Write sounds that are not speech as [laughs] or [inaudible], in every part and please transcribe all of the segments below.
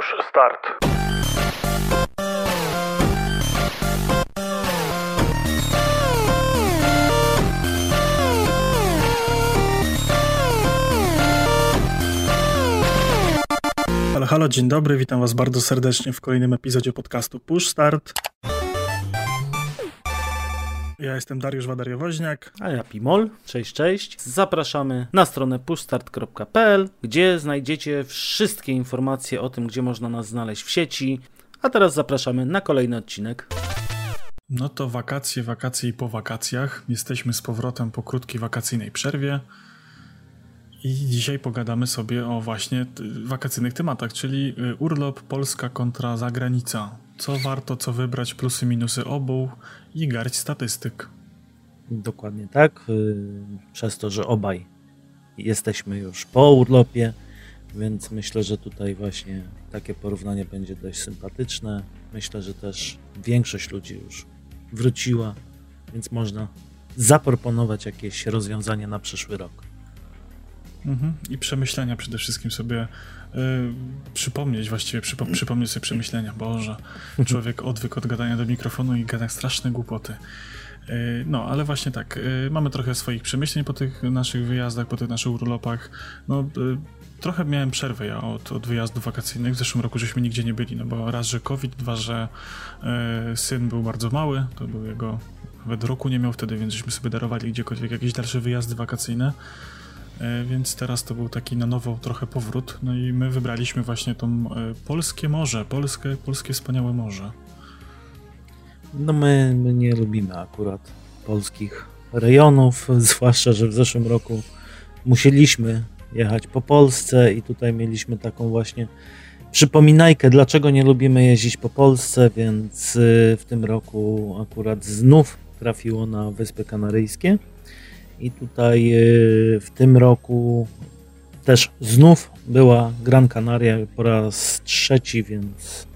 Push Start. Halo, dzień dobry, witam was bardzo serdecznie w kolejnym epizodzie podcastu Push Start. Ja jestem Dariusz Wadariowoźniak. A ja Pimol, cześć, cześć. Zapraszamy na stronę pushstart.pl, gdzie znajdziecie wszystkie informacje o tym, gdzie można nas znaleźć w sieci. A teraz zapraszamy na kolejny odcinek. No to wakacje, wakacje i po wakacjach. Jesteśmy z powrotem po krótkiej wakacyjnej przerwie. I dzisiaj pogadamy sobie o właśnie wakacyjnych tematach, czyli y, urlop Polska kontra zagranica. Co warto, co wybrać, plusy, minusy obu i garść statystyk. Dokładnie tak. Y, przez to, że obaj jesteśmy już po urlopie, więc myślę, że tutaj właśnie takie porównanie będzie dość sympatyczne. Myślę, że też większość ludzi już wróciła, więc można zaproponować jakieś rozwiązanie na przyszły rok. Mhm. I przemyślenia przede wszystkim sobie przypomnieć, właściwie przypo, przypomnieć sobie przemyślenia. Boże, człowiek odwyk od gadania do mikrofonu i gada straszne głupoty. Y, no, ale właśnie tak, y, mamy trochę swoich przemyśleń po tych naszych wyjazdach, po tych naszych urlopach. No, trochę miałem przerwę ja od, od wyjazdów wakacyjnych. W zeszłym roku żeśmy nigdzie nie byli, no bo raz, że COVID, dwa, że syn był bardzo mały, to był jego, nawet roku nie miał wtedy, więc żeśmy sobie darowali gdziekolwiek jakieś dalsze wyjazdy wakacyjne. E, więc teraz to był taki na nowo trochę powrót. No i my wybraliśmy właśnie to e, polskie morze, polskie, polskie wspaniałe morze. No my, my nie lubimy akurat polskich rejonów, [laughs] zwłaszcza, że w zeszłym roku musieliśmy jechać po Polsce i tutaj mieliśmy taką właśnie przypominajkę, dlaczego nie lubimy jeździć po Polsce, więc y, w tym roku akurat znów trafiło na Wyspy Kanaryjskie. I tutaj y, w tym roku też znów była Gran Canaria po raz trzeci, więc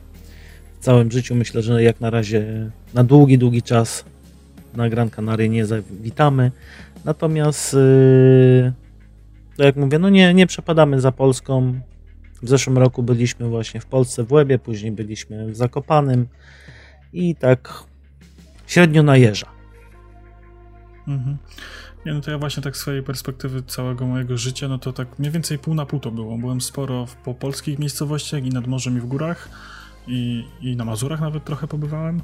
w całym życiu myślę, że jak na razie na długi, długi czas na Gran Canaria nie zawitamy. Natomiast to jak mówię, no nie, nie przepadamy za Polską. W zeszłym roku byliśmy właśnie w Polsce w Łebie, później byliśmy w Zakopanym i tak średnio najeża. Mhm. Nie, no to ja właśnie tak z swojej perspektywy całego mojego życia, no to tak mniej więcej pół na pół to było. Byłem sporo w, po polskich miejscowościach i nad morzem i w górach i, i na Mazurach nawet trochę pobywałem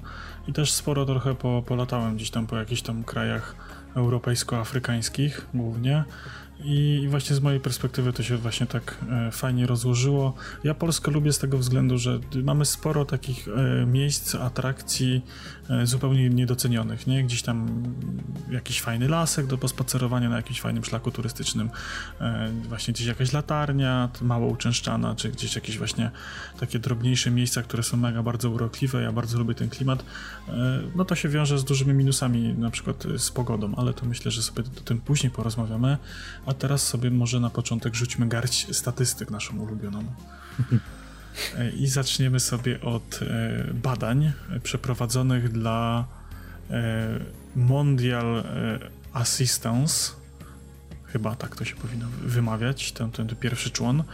i też sporo trochę po, polatałem gdzieś tam po jakichś tam krajach europejsko-afrykańskich głównie i właśnie z mojej perspektywy to się właśnie tak e, fajnie rozłożyło. Ja Polskę lubię z tego względu, że mamy sporo takich e, miejsc, atrakcji zupełnie niedocenionych, nie? Gdzieś tam jakiś fajny lasek do pospacerowania na jakimś fajnym szlaku turystycznym, właśnie gdzieś jakaś latarnia mało uczęszczana, czy gdzieś jakieś właśnie takie drobniejsze miejsca, które są mega bardzo urokliwe, ja bardzo lubię ten klimat. No to się wiąże z dużymi minusami, na przykład z pogodą, ale to myślę, że sobie o tym później porozmawiamy. A teraz sobie może na początek rzućmy garść statystyk naszą ulubioną. [laughs] I zaczniemy sobie od e, badań przeprowadzonych dla e, Mondial e, Assistance. Chyba tak to się powinno wymawiać, ten, ten pierwszy człon.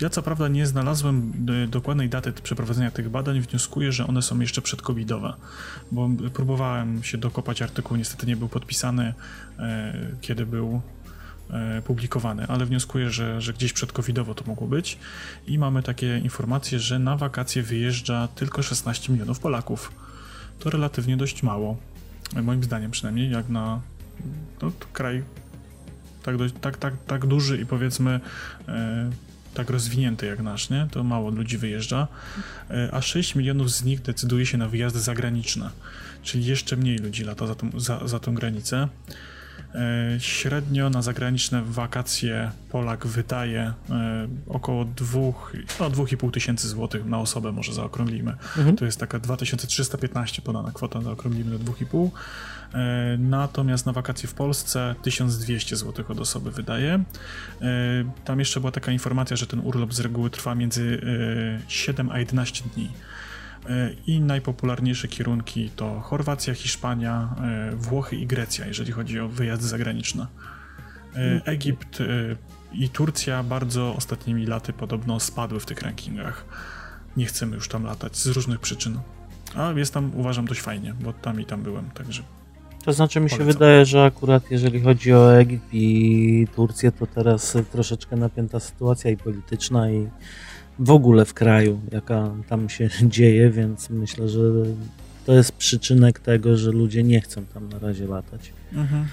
Ja co prawda nie znalazłem dokładnej daty przeprowadzenia tych badań, wnioskuję, że one są jeszcze przedcovidowe, bo próbowałem się dokopać artykuł, niestety nie był podpisany, kiedy był publikowane, ale wnioskuję, że, że gdzieś przedcovidowo to mogło być i mamy takie informacje, że na wakacje wyjeżdża tylko 16 milionów Polaków. To relatywnie dość mało, moim zdaniem przynajmniej, jak na no, kraj tak, dość, tak, tak, tak duży i powiedzmy e, tak rozwinięty jak nasz, nie? to mało ludzi wyjeżdża, e, a 6 milionów z nich decyduje się na wyjazdy zagraniczne, czyli jeszcze mniej ludzi lata za tą, za, za tą granicę. E, średnio na zagraniczne wakacje Polak wydaje e, około 2, no 2,5 tysięcy złotych na osobę, może zaokrąglimy. Mhm. To jest taka 2315 podana kwota, zaokrąglimy do 2,5. E, natomiast na wakacje w Polsce 1200 zł od osoby wydaje. Tam jeszcze była taka informacja, że ten urlop z reguły trwa między 7 a 11 dni. I najpopularniejsze kierunki to Chorwacja, Hiszpania, e, Włochy i Grecja, jeżeli chodzi o wyjazdy zagraniczne. Egipt i Turcja bardzo ostatnimi laty podobno spadły w tych rankingach. Nie chcemy już tam latać z różnych przyczyn. A jest tam, uważam, dość fajnie, bo tam i tam byłem, także. To znaczy mi się Polecam. wydaje, że akurat jeżeli chodzi o Egipt i Turcję, to teraz troszeczkę napięta sytuacja i polityczna i w ogóle w kraju, jaka tam się [laughs] dzieje, więc myślę, że to jest przyczynek tego, że ludzie nie chcą tam na razie latać. Mhm.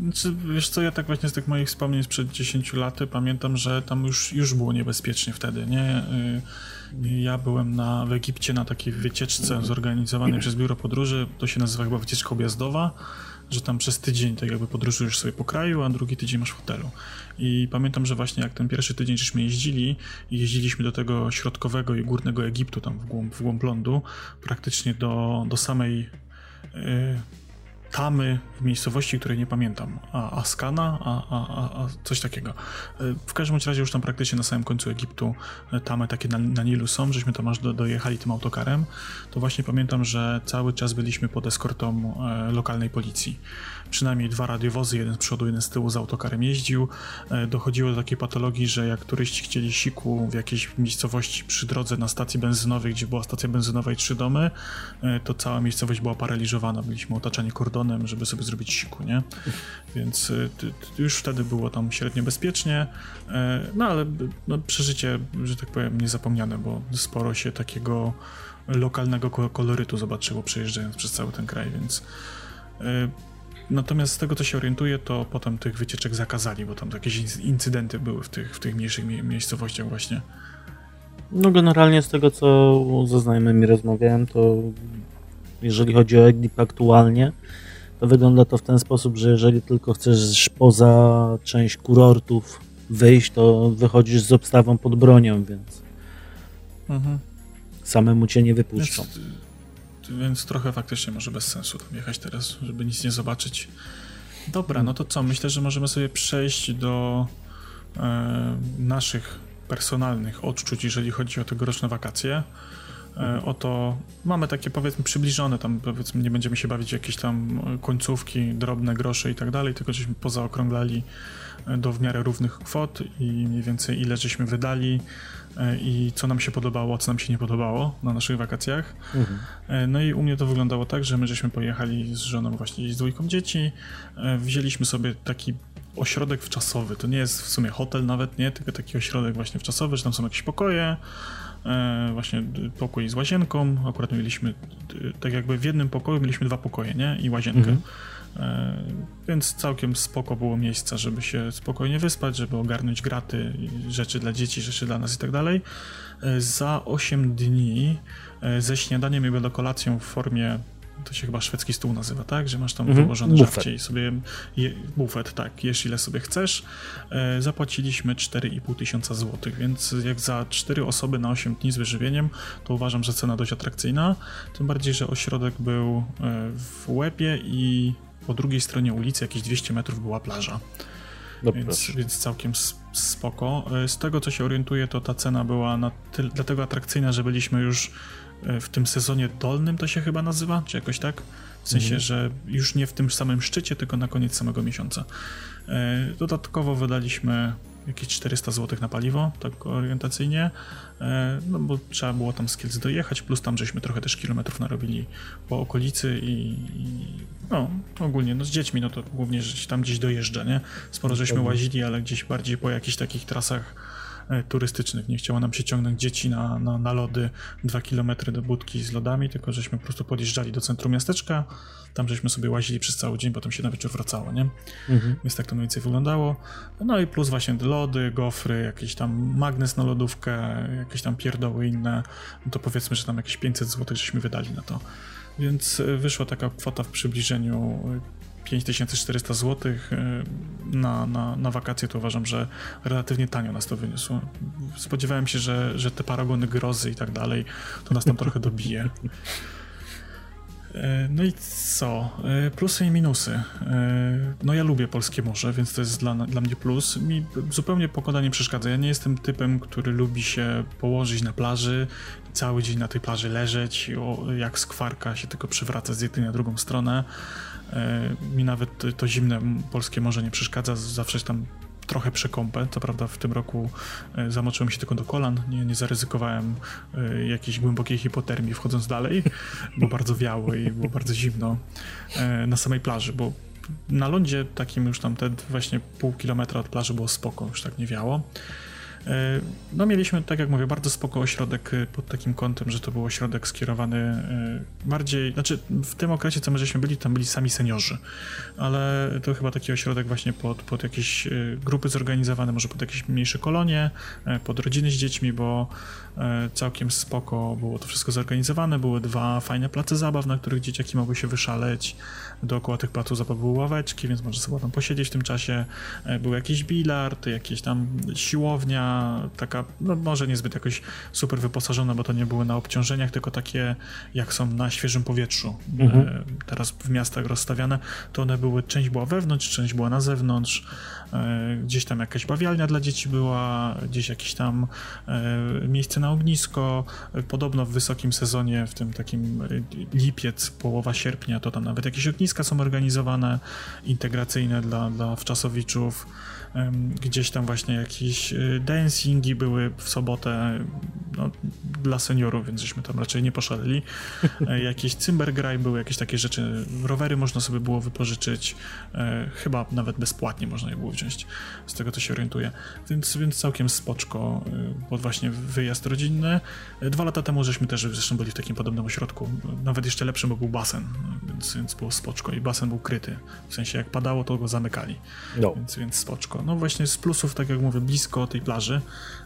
Znaczy, wiesz co, ja tak właśnie z tych moich wspomnień sprzed 10 lat pamiętam, że tam już, już było niebezpiecznie wtedy, nie? Y, ja byłem na, w Egipcie na takiej wycieczce zorganizowanej przez biuro podróży, to się nazywa chyba wycieczka objazdowa, że tam przez tydzień tak jakby podróżujesz sobie po kraju, a drugi tydzień masz w hotelu. I pamiętam, że właśnie jak ten pierwszy tydzień żeśmy jeździli jeździliśmy do tego środkowego i górnego Egiptu, tam w głąb, w głąb lądu, praktycznie do, do samej yy, Tamy w miejscowości, której nie pamiętam, a Askana, a, a, a, coś takiego. E, w każdym razie już tam praktycznie na samym końcu Egiptu e, tamy takie na, na Nilu są, żeśmy tam aż do, dojechali tym autokarem, to właśnie pamiętam, że cały czas byliśmy pod eskortą e, lokalnej policji przynajmniej dwa radiowozy, jeden z przodu, jeden z tyłu z autokarem jeździł. E, dochodziło do takiej patologii, że jak turyści chcieli siku w jakiejś miejscowości przy drodze na stacji benzynowej, gdzie była stacja benzynowa i trzy domy, e, to cała miejscowość była paraliżowana. Byliśmy otaczani kordonem, żeby sobie zrobić siku, nie? Więc e, już wtedy było tam średnio bezpiecznie, no ale no, przeżycie, że tak powiem, niezapomniane, bo sporo się takiego lokalnego kolorytu zobaczyło przejeżdżając przez cały ten kraj, więc Natomiast z tego, co się orientuję, to potem tych wycieczek zakazali, bo tam jakieś incydenty były w tych, w tych mniejszych mie miejscowościach właśnie. No generalnie z tego, co ze znajomymi rozmawiałem, to jeżeli chodzi o Egipt aktualnie, to wygląda to w ten sposób, że jeżeli tylko chcesz poza część kurortów wyjść, to wychodzisz z obstawą pod bronią, więc mhm. samemu cię nie wypuszczą. Więc więc trochę faktycznie może bez sensu tam jechać teraz, żeby nic nie zobaczyć. Dobra, no to co? Myślę, że możemy sobie przejść do e, naszych personalnych odczuć, jeżeli chodzi o tegoroczne wakacje. E, oto mamy takie powiedzmy przybliżone, tam powiedzmy nie będziemy się bawić jakieś tam końcówki, drobne grosze i tak dalej, tylko żeśmy pozaokrąglali do w miarę równych kwot i mniej więcej ile żeśmy wydali e, i co nam się podobało, co nam się nie podobało na naszych wakacjach. Mhm. E, no i u mnie to wyglądało tak, że my żeśmy pojechali z żoną właśnie z dwójką dzieci, e, wzięliśmy sobie taki ośrodek wczasowy, to nie jest w sumie hotel nawet, nie, tylko taki ośrodek właśnie wczasowy, że tam są jakieś pokoje, właśnie pokój z łazienką, akurat mieliśmy, tak jakby w jednym pokoju mieliśmy dwa pokoje, nie, i łazienkę. Mhm. E, więc całkiem spoko było miejsca, żeby się spokojnie wyspać, żeby ogarnąć graty, rzeczy dla dzieci, rzeczy dla nas i tak dalej. E, za 8 dni e, ze śniadaniem i do kolacją w formie to się chyba szwedzki stół nazywa, tak? Że masz tam mhm. wyłożone żarcie i sobie je, bufet, tak, jesz ile sobie chcesz. E, zapłaciliśmy 4,5 tysiąca złotych, więc jak za 4 osoby na 8 dni z wyżywieniem, to uważam, że cena dość atrakcyjna. Tym bardziej, że ośrodek był w Łebie i po drugiej stronie ulicy, jakieś 200 metrów, była plaża. No więc, więc całkiem spoko. E, z tego co się orientuję, to ta cena była na tyle, dlatego atrakcyjna, że byliśmy już e, w tym sezonie dolnym, to się chyba nazywa, czy jakoś tak? W sensie, mhm. że już nie w tym samym szczycie, tylko na koniec samego miesiąca. E, dodatkowo wydaliśmy jakieś 400 zł na paliwo, tak orientacyjnie, e, no bo trzeba było tam z Kielc dojechać, plus tam żeśmy trochę też kilometrów narobili po okolicy i, i no ogólnie no z dziećmi, no to głównie że tam gdzieś dojeżdża, nie? Sporo żeśmy łazili, ale gdzieś bardziej po jakichś takich trasach turystycznych. Nie chciało nam się ciągnąć dzieci na, na, na lody 2 km do budki z lodami, tylko żeśmy po prostu podjeżdżali do centrum miasteczka, tam żeśmy sobie łazili przez cały dzień, potem się na wieczór wracało, nie? Mhm. Więc tak to mniej więcej wyglądało. No i plus właśnie lody, gofry, jakiś tam magnes na lodówkę, jakieś tam pierdoły inne, no to powiedzmy, że tam jakieś 500 zł żeśmy wydali na to. Więc e, wyszła taka kwota w przybliżeniu 5400 zł e, na, na, na wakacje, to uważam, że relatywnie tanio nas to wyniosło. Spodziewałem się, że, że te paragony grozy i tak dalej, to nas tam trochę dobije. E, [laughs] no i co? E, plusy i minusy. No ja lubię polskie morze, więc to jest dla, dla mnie plus. Mi zupełnie pogoda nie przeszkadza. Ja nie jestem typem, który lubi się położyć na plaży, cały dzień na tej plaży leżeć, jak skwarka się tylko przywraca z jednej na drugą stronę. Mi nawet to zimne polskie morze nie przeszkadza, zawsze tam trochę przekąpę. Co prawda w tym roku e, zamoczyłem się tylko do kolan, nie, nie zaryzykowałem e, jakiejś głębokiej hipotermii wchodząc dalej, bo bardzo wiało i było bardzo zimno e, na samej plaży, bo na lądzie takim już tam te właśnie pół kilometra od plaży było spoko, już tak nie wiało. E, no mieliśmy, tak jak mówię, bardzo spoko ośrodek e, pod takim kątem, że to był ośrodek skierowany e, bardziej, znaczy w tym okresie, co my żeśmy byli, tam byli sami seniorzy, ale to chyba taki ośrodek właśnie pod, pod jakieś grupy zorganizowane, może pod jakieś mniejsze kolonie, pod rodziny z dziećmi, bo całkiem spoko było to wszystko zorganizowane, były dwa fajne place zabaw, na których dzieciaki mogły się wyszaleć, dookoła tych placów zabaw były ławeczki, więc można sobie tam posiedzieć w tym czasie, był jakiś bilard, jakieś tam siłownia, taka, no może niezbyt jakoś super wyposażona, bo to nie były na obciążeniach, tylko takie jak są na świeżym powietrzu. Mhm. E, teraz w miastach rozstawiane, to one były, część była wewnątrz, część była na zewnątrz. E, gdzieś tam jakaś bawialnia dla dzieci była, gdzieś jakieś tam e, miejsce na ognisko. Podobno w wysokim sezonie, w tym takim lipiec, połowa sierpnia, to tam nawet jakieś ogniska są organizowane, integracyjne dla, dla wczasowiczów gdzieś tam właśnie jakieś y, dancingi były w sobotę no, dla seniorów, więc żeśmy tam raczej nie poszaleli. [laughs] E, jakieś cymbergraj były, jakieś takie rzeczy, rowery można sobie było wypożyczyć, e, chyba nawet bezpłatnie można je było wziąć, z tego to się orientuję. Więc, więc całkiem spoczko y, pod właśnie wyjazd rodzinny. E, dwa lata temu żeśmy też zresztą byli w takim podobnym ośrodku, nawet jeszcze lepszym, bo był basen, więc, więc było spoczko i basen był kryty, w sensie jak padało, to go zamykali, no. więc, więc spoczko no właśnie z plusów, tak jak mówię, blisko tej plaży.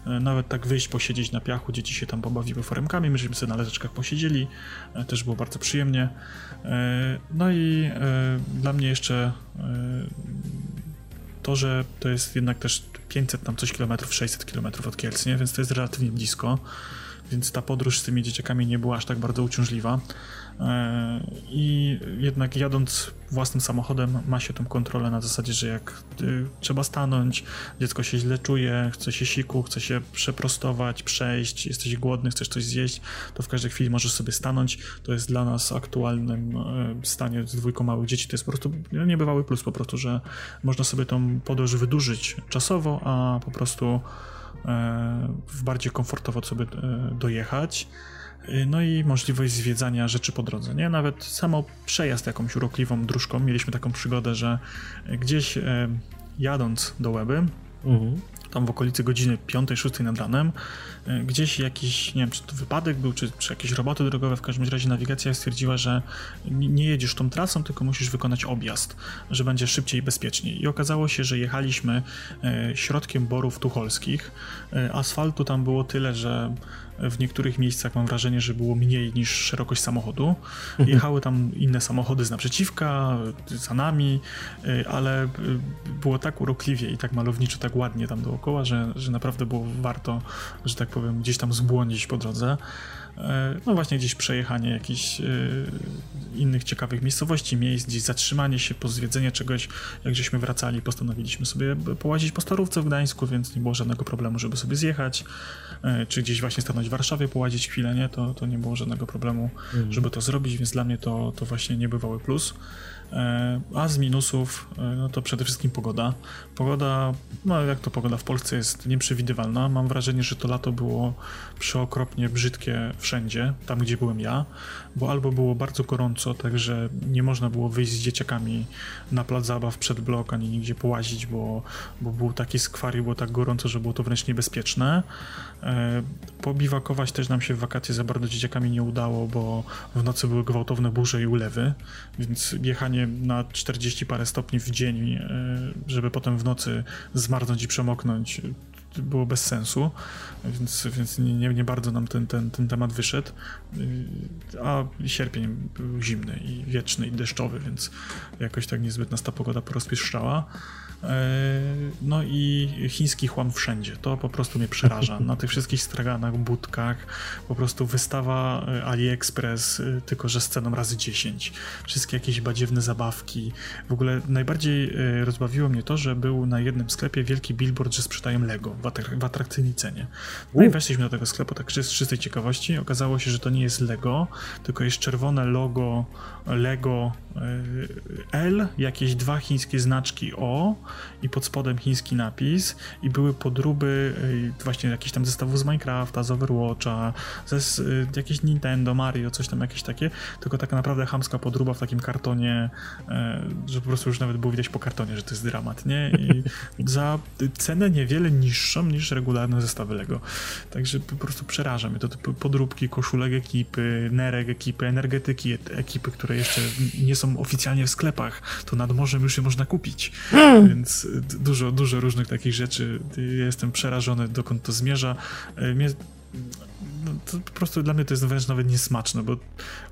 E, nawet tak wyjść, posiedzieć na piachu, dzieci się tam pobawiły foremkami, myśmy sobie na leżeczkach posiedzieli, e, też było bardzo przyjemnie. E, no i dla mnie jeszcze to, że to jest jednak też 500 tam coś kilometrów, 600 kilometrów od Kielc, nie? więc to jest relatywnie blisko, więc ta podróż z tymi dzieciakami nie była aż tak bardzo uciążliwa. E, I jednak jadąc własnym samochodem ma się tą kontrolę na zasadzie, że jak y, trzeba stanąć, dziecko się źle czuje, chce się siku, chce się przeprostować, przejść, jesteś głodny, chcesz coś zjeść, to w każdej chwili możesz sobie stanąć. To jest dla nas aktualnym e, stanie z dwójką małych dzieci, to jest po prostu niebywały plus po prostu, że można sobie tą podróż wydłużyć czasowo, a po prostu bardziej komfortowo sobie dojechać. Y, no i możliwość zwiedzania rzeczy po drodze, nie? Nawet samo przejazd jakąś urokliwą dróżką. Mieliśmy taką przygodę, że gdzieś e, jadąc do Łeby, mhm. Tam w okolicy godziny 5-6 nad ranem, e, gdzieś jakiś, nie wiem, czy to wypadek był, czy, czy jakieś roboty drogowe, w każdym razie nawigacja stwierdziła, że nie jedziesz tą trasą, tylko musisz wykonać objazd, że będzie szybciej i bezpieczniej. I okazało się, że jechaliśmy e, środkiem borów tucholskich. Asfaltu tam było tyle, że w niektórych miejscach mam wrażenie, że było mniej niż szerokość samochodu. Mhm. Jechały tam inne samochody z naprzeciwka, za nami, y, ale y, było tak urokliwie i tak malowniczo, tak ładnie tam dookoła, że, że naprawdę było warto, że tak powiem, gdzieś tam zbłądzić po drodze. E, no właśnie gdzieś przejechanie jakichś e, innych ciekawych miejscowości, miejsc, gdzieś zatrzymanie się po zwiedzeniu czegoś. Jak żeśmy wracali, postanowiliśmy sobie połazić po Starówce w Gdańsku, więc nie było żadnego problemu, żeby sobie zjechać, e, czy gdzieś właśnie stanąć w Warszawie, połazić chwilę, nie? To, to nie było żadnego problemu, mhm. żeby to zrobić, więc dla mnie to, to właśnie niebywały plus. E, a z minusów, e, no to przede wszystkim pogoda. Pogoda, no jak to pogoda w Polsce jest nieprzewidywalna. Mam wrażenie, że to lato było przeokropnie brzydkie wszędzie, tam gdzie byłem ja, bo albo było bardzo gorąco, także nie można było wyjść z dzieciakami na plac zabaw przed blok, ani nigdzie połazić, bo, bo był taki skwar i było tak gorąco, że było to wręcz niebezpieczne. E, pobiwakować też nam się w wakacje za bardzo dzieciakami nie udało, bo w nocy były gwałtowne burze i ulewy, więc jechanie na 40 parę stopni w dzień, e, żeby potem w nocy zmarnąć i przemoknąć, było bez sensu, więc, więc nie, nie bardzo nam ten, ten, ten temat wyszedł. A sierpień był zimny i wieczny i deszczowy, więc jakoś tak niezbyt nas ta pogoda porozpieszczała. E, no i chiński chłam wszędzie. To po prostu mnie przeraża. Na tych wszystkich straganach, budkach, po prostu wystawa e, AliExpress, e, tylko że z ceną razy 10. Wszystkie jakieś badziewne zabawki. W ogóle najbardziej rozbawiło mnie to, że był na jednym sklepie wielki billboard, że sprzedają Lego. w, atrak w atrakcyjnej cenie. No i weszliśmy do tego sklepu tak z czystej ciekawości. Okazało się, że to nie jest Lego, tylko jest czerwone logo Lego L, jakieś dwa chińskie znaczki O i pod spodem chiński napis i były podróby e, właśnie jakichś tam zestawów z Minecrafta, z Overwatcha, ze jakieś Nintendo, Mario, coś tam jakieś takie, tylko taka naprawdę hamska podróba w takim kartonie, że po prostu już nawet było widać po kartonie, że to jest dramat, nie? I [laughs] za cenę niewiele niższą niż regularne zestawy Lego. Także po prostu przeraża mnie to podróbki, koszulek ekipy, nerek ekipy, energetyki ekipy, które jeszcze nie są oficjalnie w sklepach, to nad morzem już je można kupić. Hmm. Więc dużo, dużo różnych takich rzeczy. Jestem przerażony, dokąd to zmierza. E, mnie to po prostu dla mnie to jest wręcz nawet niesmaczne, bo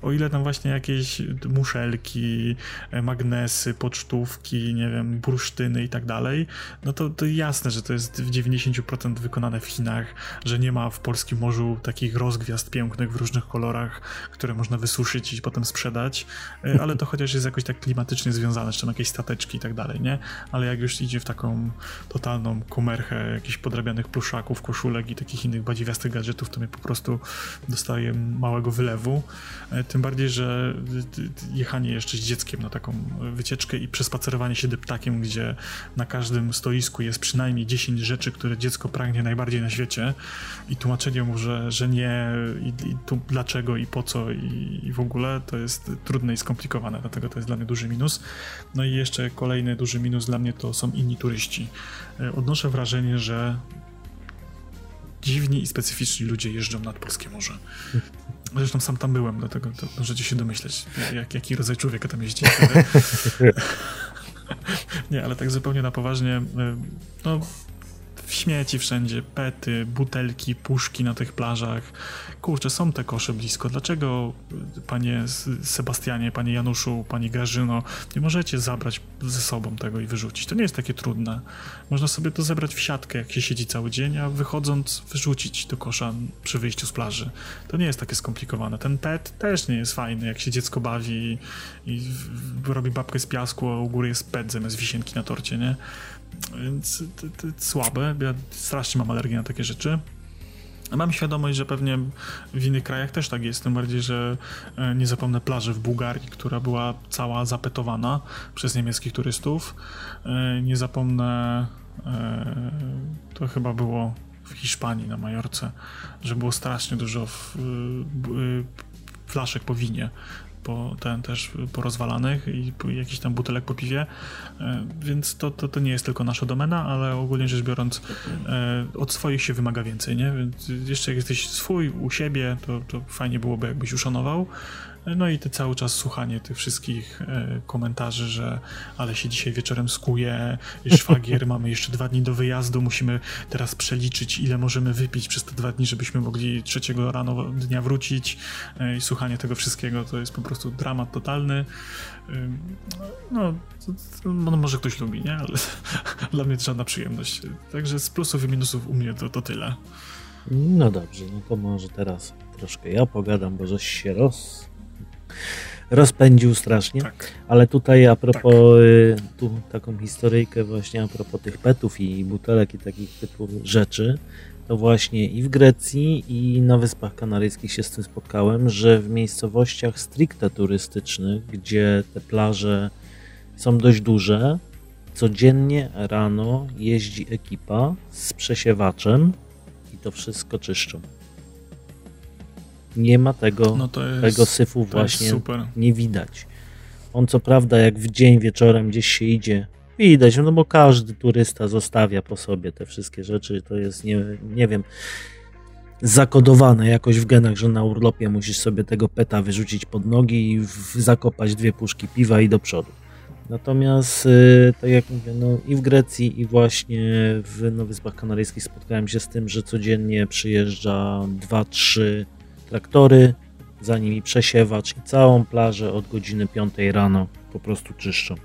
o ile tam właśnie jakieś muszelki, e, magnesy, pocztówki, nie wiem, bursztyny i tak dalej, no to, to jasne, że to jest w 90% wykonane w Chinach, że nie ma w polskim morzu takich rozgwiazd pięknych w różnych kolorach, które można wysuszyć i potem sprzedać, e, ale to chociaż jest jakoś tak klimatycznie związane, czy tam jakieś stateczki i tak dalej, nie? Ale jak już idzie w taką totalną komerchę jakichś podrabianych pluszaków, koszulek i takich innych badziwiastych gadżetów, to mnie po prostu dostaje małego wylewu. E, tym bardziej, że jechanie jeszcze z dzieckiem na taką wycieczkę i przespacerowanie się deptakiem, gdzie na każdym stoisku jest przynajmniej 10 rzeczy, które dziecko pragnie najbardziej na świecie i tłumaczenie mu, że, że nie i, i tu dlaczego i po co i, i w ogóle to jest trudne i skomplikowane, dlatego to jest dla mnie duży minus. No i jeszcze kolejny duży minus dla mnie to są inni turyści. E, odnoszę wrażenie, że dziwni i specyficzni ludzie jeżdżą nad polskie morze. Zresztą sam tam byłem, dlatego to możecie się domyśleć, jak, jaki rodzaj człowieka tam jeździ. [laughs] Nie, ale tak zupełnie na poważnie, y, no śmieci wszędzie, pety, butelki, puszki na tych plażach. Kurczę, są te kosze blisko. Dlaczego, panie Sebastianie, panie Januszu, pani Grażyno, nie możecie zabrać ze sobą tego i wyrzucić? To nie jest takie trudne. Można sobie to zebrać w siatkę, jak się siedzi cały dzień, a wychodząc wyrzucić do kosza przy wyjściu z plaży. To nie jest takie skomplikowane. Ten pet też nie jest fajny, jak się dziecko bawi i, i robi babkę z piasku, a u góry jest pet zamiast wisienki na torcie, nie? Więc to, to słabe. Ja strasznie mam alergię na takie rzeczy. Mam świadomość, że pewnie w innych krajach też tak jest, tym bardziej, że e, nie zapomnę plaży w Bułgarii, która była cała zapetowana przez niemieckich turystów. E, nie zapomnę, e, to chyba było w Hiszpanii na Majorce, że było strasznie dużo flaszek po winie po, ten też porozwalanych i jakiś tam butelek po piwie, e, więc to, to, to nie jest tylko nasza domena, ale ogólnie rzecz biorąc e, od swoich się wymaga więcej, nie? Więc jeszcze jak jesteś swój, u siebie, to, to fajnie byłoby jakbyś uszanował, no i te cały czas słuchanie tych wszystkich e, komentarzy, że ale się dzisiaj wieczorem skuje, szwagier, [laughs] mamy jeszcze dwa dni do wyjazdu, musimy teraz przeliczyć, ile możemy wypić przez te dwa dni, żebyśmy mogli trzeciego rano dnia wrócić. E, I słuchanie tego wszystkiego to jest po prostu dramat totalny. No, to, no może ktoś lubi, nie? Ale [laughs] dla mnie to żadna przyjemność. Także z plusów i minusów u mnie to, to tyle. No dobrze, no to może teraz troszkę ja pogadam, bo żeś się roz rozpędził strasznie. Tak. Ale tutaj a propos tak. tu taką historyjkę właśnie a propos tych petów i butelek i takich typu rzeczy, to właśnie i w Grecji i na Wyspach Kanaryjskich się z tym spotkałem, że w miejscowościach stricte turystycznych, gdzie te plaże są dość duże, codziennie rano jeździ ekipa z przesiewaczem i to wszystko czyszczą nie ma tego, no jest, tego syfu właśnie nie widać. On co prawda jak w dzień wieczorem gdzieś się idzie, widać, no bo każdy turysta zostawia po sobie te wszystkie rzeczy, to jest nie, nie wiem, zakodowane jakoś w genach, że na urlopie musisz sobie tego peta wyrzucić pod nogi i w, zakopać dwie puszki piwa i do przodu. Natomiast, y, tak jak mówię, no i w Grecji, i właśnie w no, Wyspach Kanaryjskich spotkałem się z tym, że codziennie przyjeżdża 2-3 traktory, za nimi przesiewacz i całą plażę od godziny 5 rano po prostu czyszczą.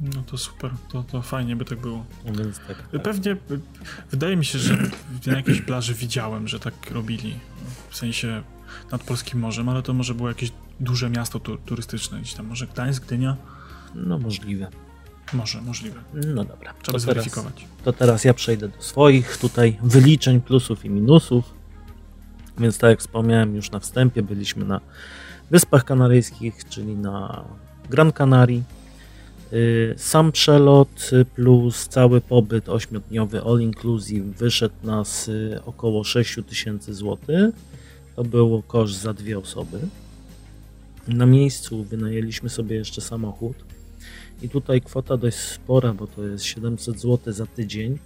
No to super, to, to fajnie by tak było. No więc tak, tak. Pewnie, wydaje mi się, że na jakiejś plaży widziałem, że tak robili, w sensie nad Polskim Morzem, ale to może było jakieś duże miasto tu, turystyczne, gdzieś tam może Gdańsk, Gdynia? No możliwe. Może, możliwe. No dobra. Trzeba to zweryfikować. Teraz, to teraz ja przejdę do swoich tutaj wyliczeń plusów i minusów. Więc tak jak wspomniałem już na wstępie, byliśmy na Wyspach Kanaryjskich, czyli na Gran Canaria. Y, sam przelot plus cały pobyt ośmiodniowy all inclusive wyszedł nas y, około 6000 zł. To było koszt za dwie osoby. Na miejscu wynajęliśmy sobie jeszcze samochód i tutaj kwota dość spora, bo to jest 700 zł za tydzień.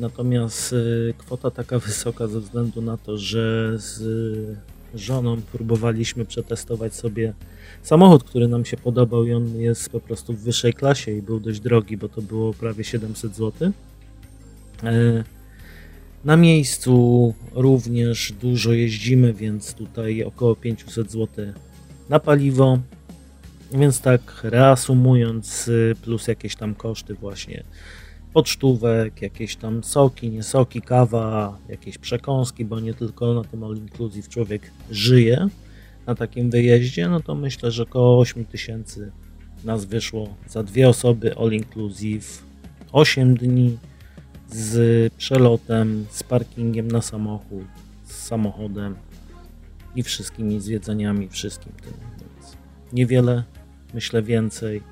Natomiast y, kwota taka [laughs] wysoka ze względu na to, że z żoną próbowaliśmy przetestować sobie samochód, który nam się podobał i on jest po prostu w wyższej klasie i był dość drogi, bo to było prawie 700 zł. E, na miejscu również dużo jeździmy, więc tutaj około 500 zł na paliwo. Więc tak reasumując, y, plus jakieś tam koszty właśnie pocztówek, jakieś tam soki, nie soki, kawa, jakieś przekąski, bo nie tylko na tym all inclusive człowiek żyje na takim wyjeździe, no to myślę, że około 8 tysięcy nas wyszło za dwie osoby all inclusive 8 dni z przelotem, z parkingiem na samochód, z samochodem i wszystkimi zwiedzaniami, wszystkim tym. Więc niewiele, myślę więcej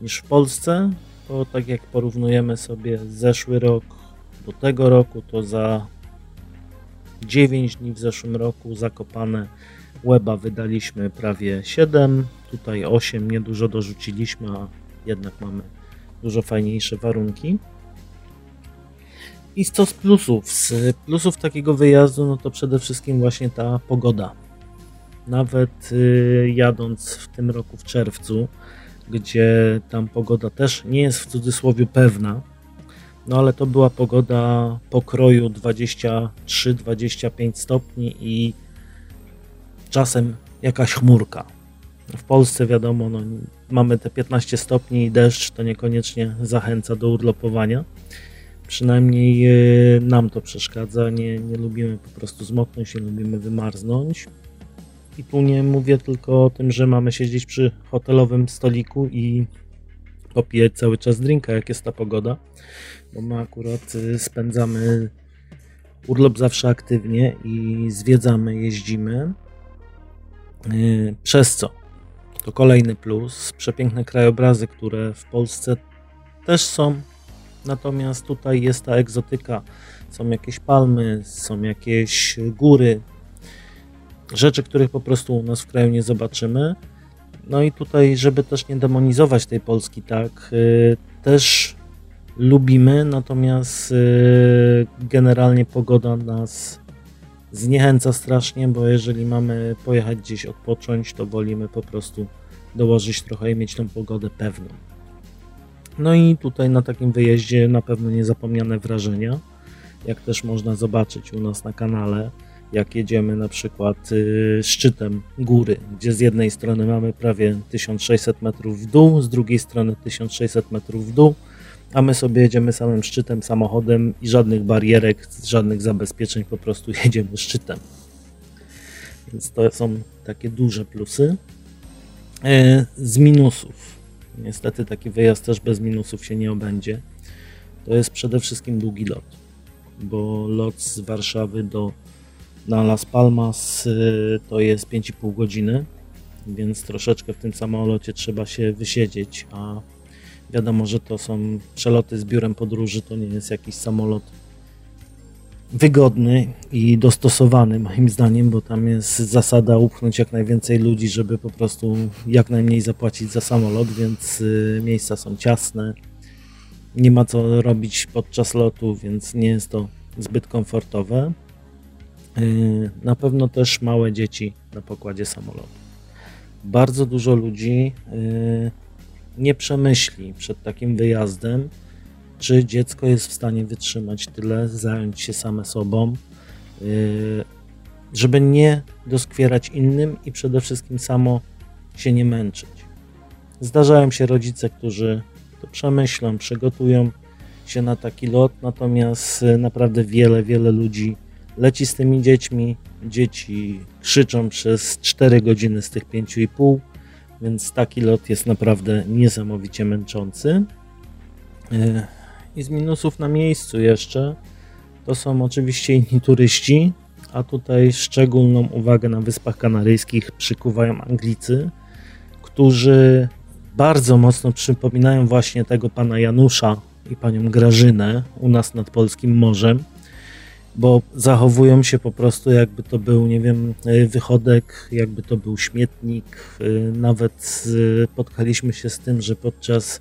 niż w Polsce, bo tak jak porównujemy sobie zeszły rok do tego roku, to za 9 dni w zeszłym roku zakopane Weba wydaliśmy prawie 7, tutaj 8, niedużo dorzuciliśmy, a jednak mamy dużo fajniejsze warunki. I co z plusów? Z plusów takiego wyjazdu, no to przede wszystkim właśnie ta pogoda. Nawet y, jadąc w tym roku w czerwcu, gdzie tam pogoda też nie jest w cudzysłowie pewna, no ale to była pogoda pokroju 23-25 stopni i czasem jakaś chmurka. W Polsce wiadomo, no, mamy te 15 stopni i deszcz to niekoniecznie zachęca do urlopowania. Przynajmniej e, nam to przeszkadza. Nie, nie lubimy po prostu zmoknąć, nie lubimy wymarznąć. I tu nie mówię tylko o tym, że mamy siedzieć przy hotelowym stoliku i popijać cały czas drinka, jak jest ta pogoda, bo my akurat e, spędzamy urlop zawsze aktywnie i zwiedzamy, jeździmy. E, przez co? To kolejny plus. Przepiękne krajobrazy, które w Polsce też są, natomiast tutaj jest ta egzotyka. Są jakieś palmy, są jakieś góry, rzeczy, których po prostu u nas w kraju nie zobaczymy. No i tutaj, żeby też nie demonizować tej Polski, tak, yy, też lubimy, natomiast yy, generalnie pogoda nas zniechęca strasznie, bo jeżeli mamy pojechać gdzieś odpocząć, to wolimy po prostu dołożyć trochę i mieć tą pogodę pewną. No i tutaj na takim wyjeździe na pewno niezapomniane wrażenia, jak też można zobaczyć u nas na kanale, jak jedziemy na przykład y, szczytem góry, gdzie z jednej strony mamy prawie 1600 metrów w dół, z drugiej strony 1600 metrów w dół, a my sobie jedziemy samym szczytem samochodem i żadnych barierek, żadnych zabezpieczeń, po prostu [laughs] jedziemy szczytem. Więc to są takie duże plusy. E, z minusów. Niestety taki wyjazd też bez minusów się nie obędzie. To jest przede wszystkim długi lot, bo lot z Warszawy do na Las Palmas y, to jest 5,5 godziny, więc troszeczkę w tym samolocie trzeba się wysiedzieć, a wiadomo, że to są przeloty z biurem podróży, to nie jest jakiś samolot wygodny i dostosowany moim zdaniem, bo tam jest zasada upchnąć jak najwięcej ludzi, żeby po prostu jak najmniej zapłacić za samolot, więc y, miejsca są ciasne. Nie ma co robić podczas lotu, więc nie jest to zbyt komfortowe. Y, na pewno też małe dzieci na pokładzie samolotu. Bardzo dużo ludzi y, nie przemyśli przed takim wyjazdem, czy dziecko jest w stanie wytrzymać tyle, zająć się same sobą, y, żeby nie doskwierać innym i przede wszystkim samo się nie męczyć. Zdarzają się rodzice, którzy to przemyślą, przygotują się na taki lot, natomiast naprawdę wiele, wiele ludzi leci z tymi dziećmi. Dzieci krzyczą przez 4 godziny z tych 5,5, więc taki lot jest naprawdę niesamowicie męczący. E, I z minusów na miejscu jeszcze to są oczywiście inni turyści, a tutaj szczególną uwagę na Wyspach Kanaryjskich przykuwają Anglicy, którzy bardzo mocno przypominają właśnie tego pana Janusza i panią Grażynę u nas nad polskim morzem, bo zachowują się po prostu jakby to był, nie wiem, wychodek, jakby to był śmietnik. Nawet spotkaliśmy się z tym, że podczas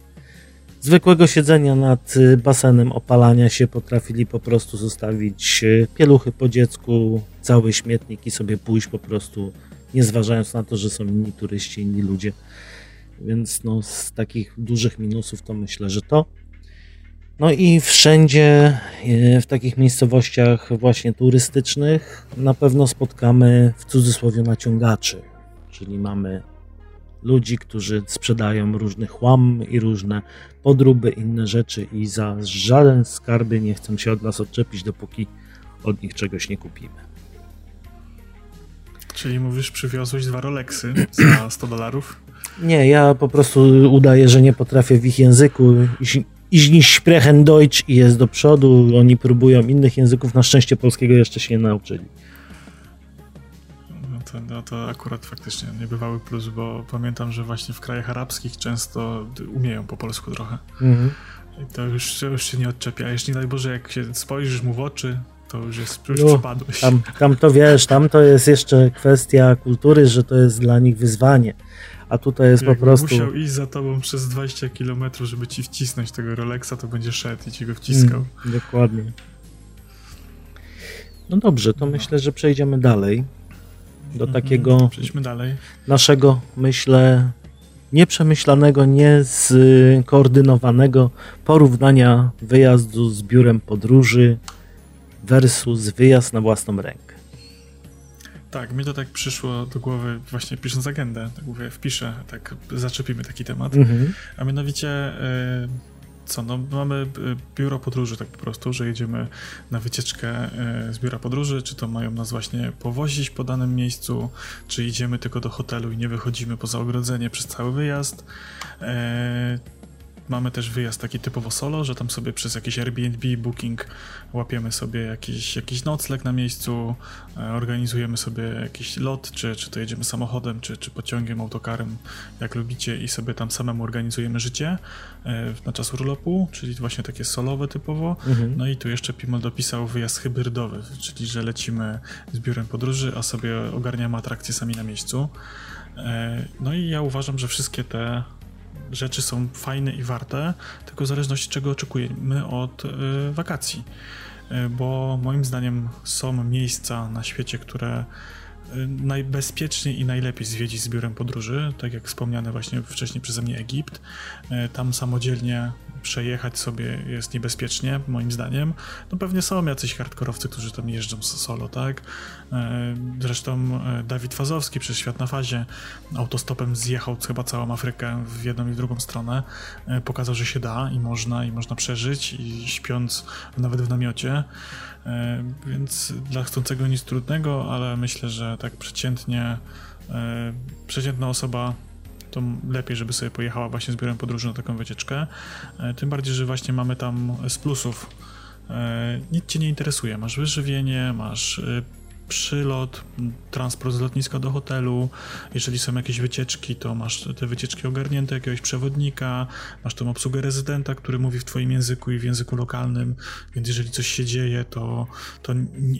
zwykłego siedzenia nad basenem opalania się potrafili po prostu zostawić pieluchy po dziecku, cały śmietnik i sobie pójść po prostu, nie zważając na to, że są inni turyści, inni ludzie. Więc no, z takich dużych minusów to myślę, że to. No i wszędzie e, w takich miejscowościach właśnie turystycznych na pewno spotkamy w cudzysłowie naciągaczy, czyli mamy ludzi, którzy sprzedają różny chłam i różne podróby, inne rzeczy i za żaden skarby nie chcą się od nas odczepić, dopóki od nich czegoś nie kupimy. Czyli mówisz, przywiozłeś dwa Rolexy za 100 dolarów? Nie, ja po prostu udaję, że nie potrafię w ich języku. Ich nicht sprechen Deutsch i jest do przodu. Oni próbują innych języków. Na szczęście polskiego jeszcze się nie nauczyli. No to, no to akurat faktycznie niebywały plus, bo pamiętam, że właśnie w krajach arabskich często umieją po polsku trochę. Mhm. I to już, już się nie odczepia. Jeśli daj Boże, jak się spojrzysz mu w oczy, to już jest, już no. Tam, tam to wiesz, tam to jest jeszcze kwestia kultury, że to jest dla nich wyzwanie a tutaj jest Jak po prostu... musiał iść za tobą przez 20 km, żeby ci wcisnąć tego Rolexa, to będzie szedł i ci go wciskał. Mm, dokładnie. No dobrze, to no. myślę, że przejdziemy dalej do mhm, takiego dalej. naszego, myślę, nieprzemyślanego, nieskoordynowanego porównania wyjazdu z biurem podróży versus wyjazd na własną rękę. Tak, mi to tak przyszło do głowy właśnie pisząc agendę, tak mówię, wpiszę, tak zaczepimy taki temat, mhm. a mianowicie y, co, no mamy y, biuro podróży tak po prostu, że jedziemy na wycieczkę y, z biura podróży, czy to mają nas właśnie powozić po danym miejscu, czy idziemy tylko do hotelu i nie wychodzimy poza ogrodzenie przez cały wyjazd, Mamy też wyjazd taki typowo solo, że tam sobie przez jakiś Airbnb, Booking łapiemy sobie jakiś, jakiś nocleg na miejscu, e, organizujemy sobie jakiś lot, czy, czy to jedziemy samochodem, czy, czy pociągiem, autokarem, jak lubicie i sobie tam samemu organizujemy życie e, na czas urlopu, czyli właśnie takie solowe typowo. Mhm. No i tu jeszcze Pimol dopisał wyjazd hybrydowy, czyli że lecimy z biurem podróży, a sobie ogarniamy atrakcje sami na miejscu. E, no i ja uważam, że wszystkie te rzeczy są fajne i warte, tylko w zależności czego oczekujemy od y, wakacji. Y, bo moim zdaniem są miejsca na świecie, które y, najbezpieczniej i najlepiej zwiedzić z biurem podróży, tak jak wspomniane właśnie wcześniej przeze mnie Egipt. Tam samodzielnie przejechać sobie jest niebezpiecznie, moim zdaniem. No pewnie są jacyś hardkorowcy, którzy tam jeżdżą solo, tak? E, zresztą e, Dawid Fazowski przez Świat na Fazie autostopem zjechał chyba całą Afrykę w jedną i w drugą stronę. E, pokazał, że się da i można, i można przeżyć i śpiąc nawet w namiocie. Więc dla chcącego nic trudnego, ale myślę, że tak przeciętnie przeciętna osoba to lepiej, żeby sobie pojechała właśnie z biurem podróży na taką wycieczkę. E, tym bardziej, że właśnie mamy tam z plusów e, nic cię nie interesuje. Masz wyżywienie, masz e, przylot, transport z lotniska do hotelu. Jeżeli są jakieś wycieczki, to masz te wycieczki ogarnięte, jakiegoś przewodnika, masz tą obsługę rezydenta, który mówi w twoim języku i w języku lokalnym, więc jeżeli coś się dzieje, to, to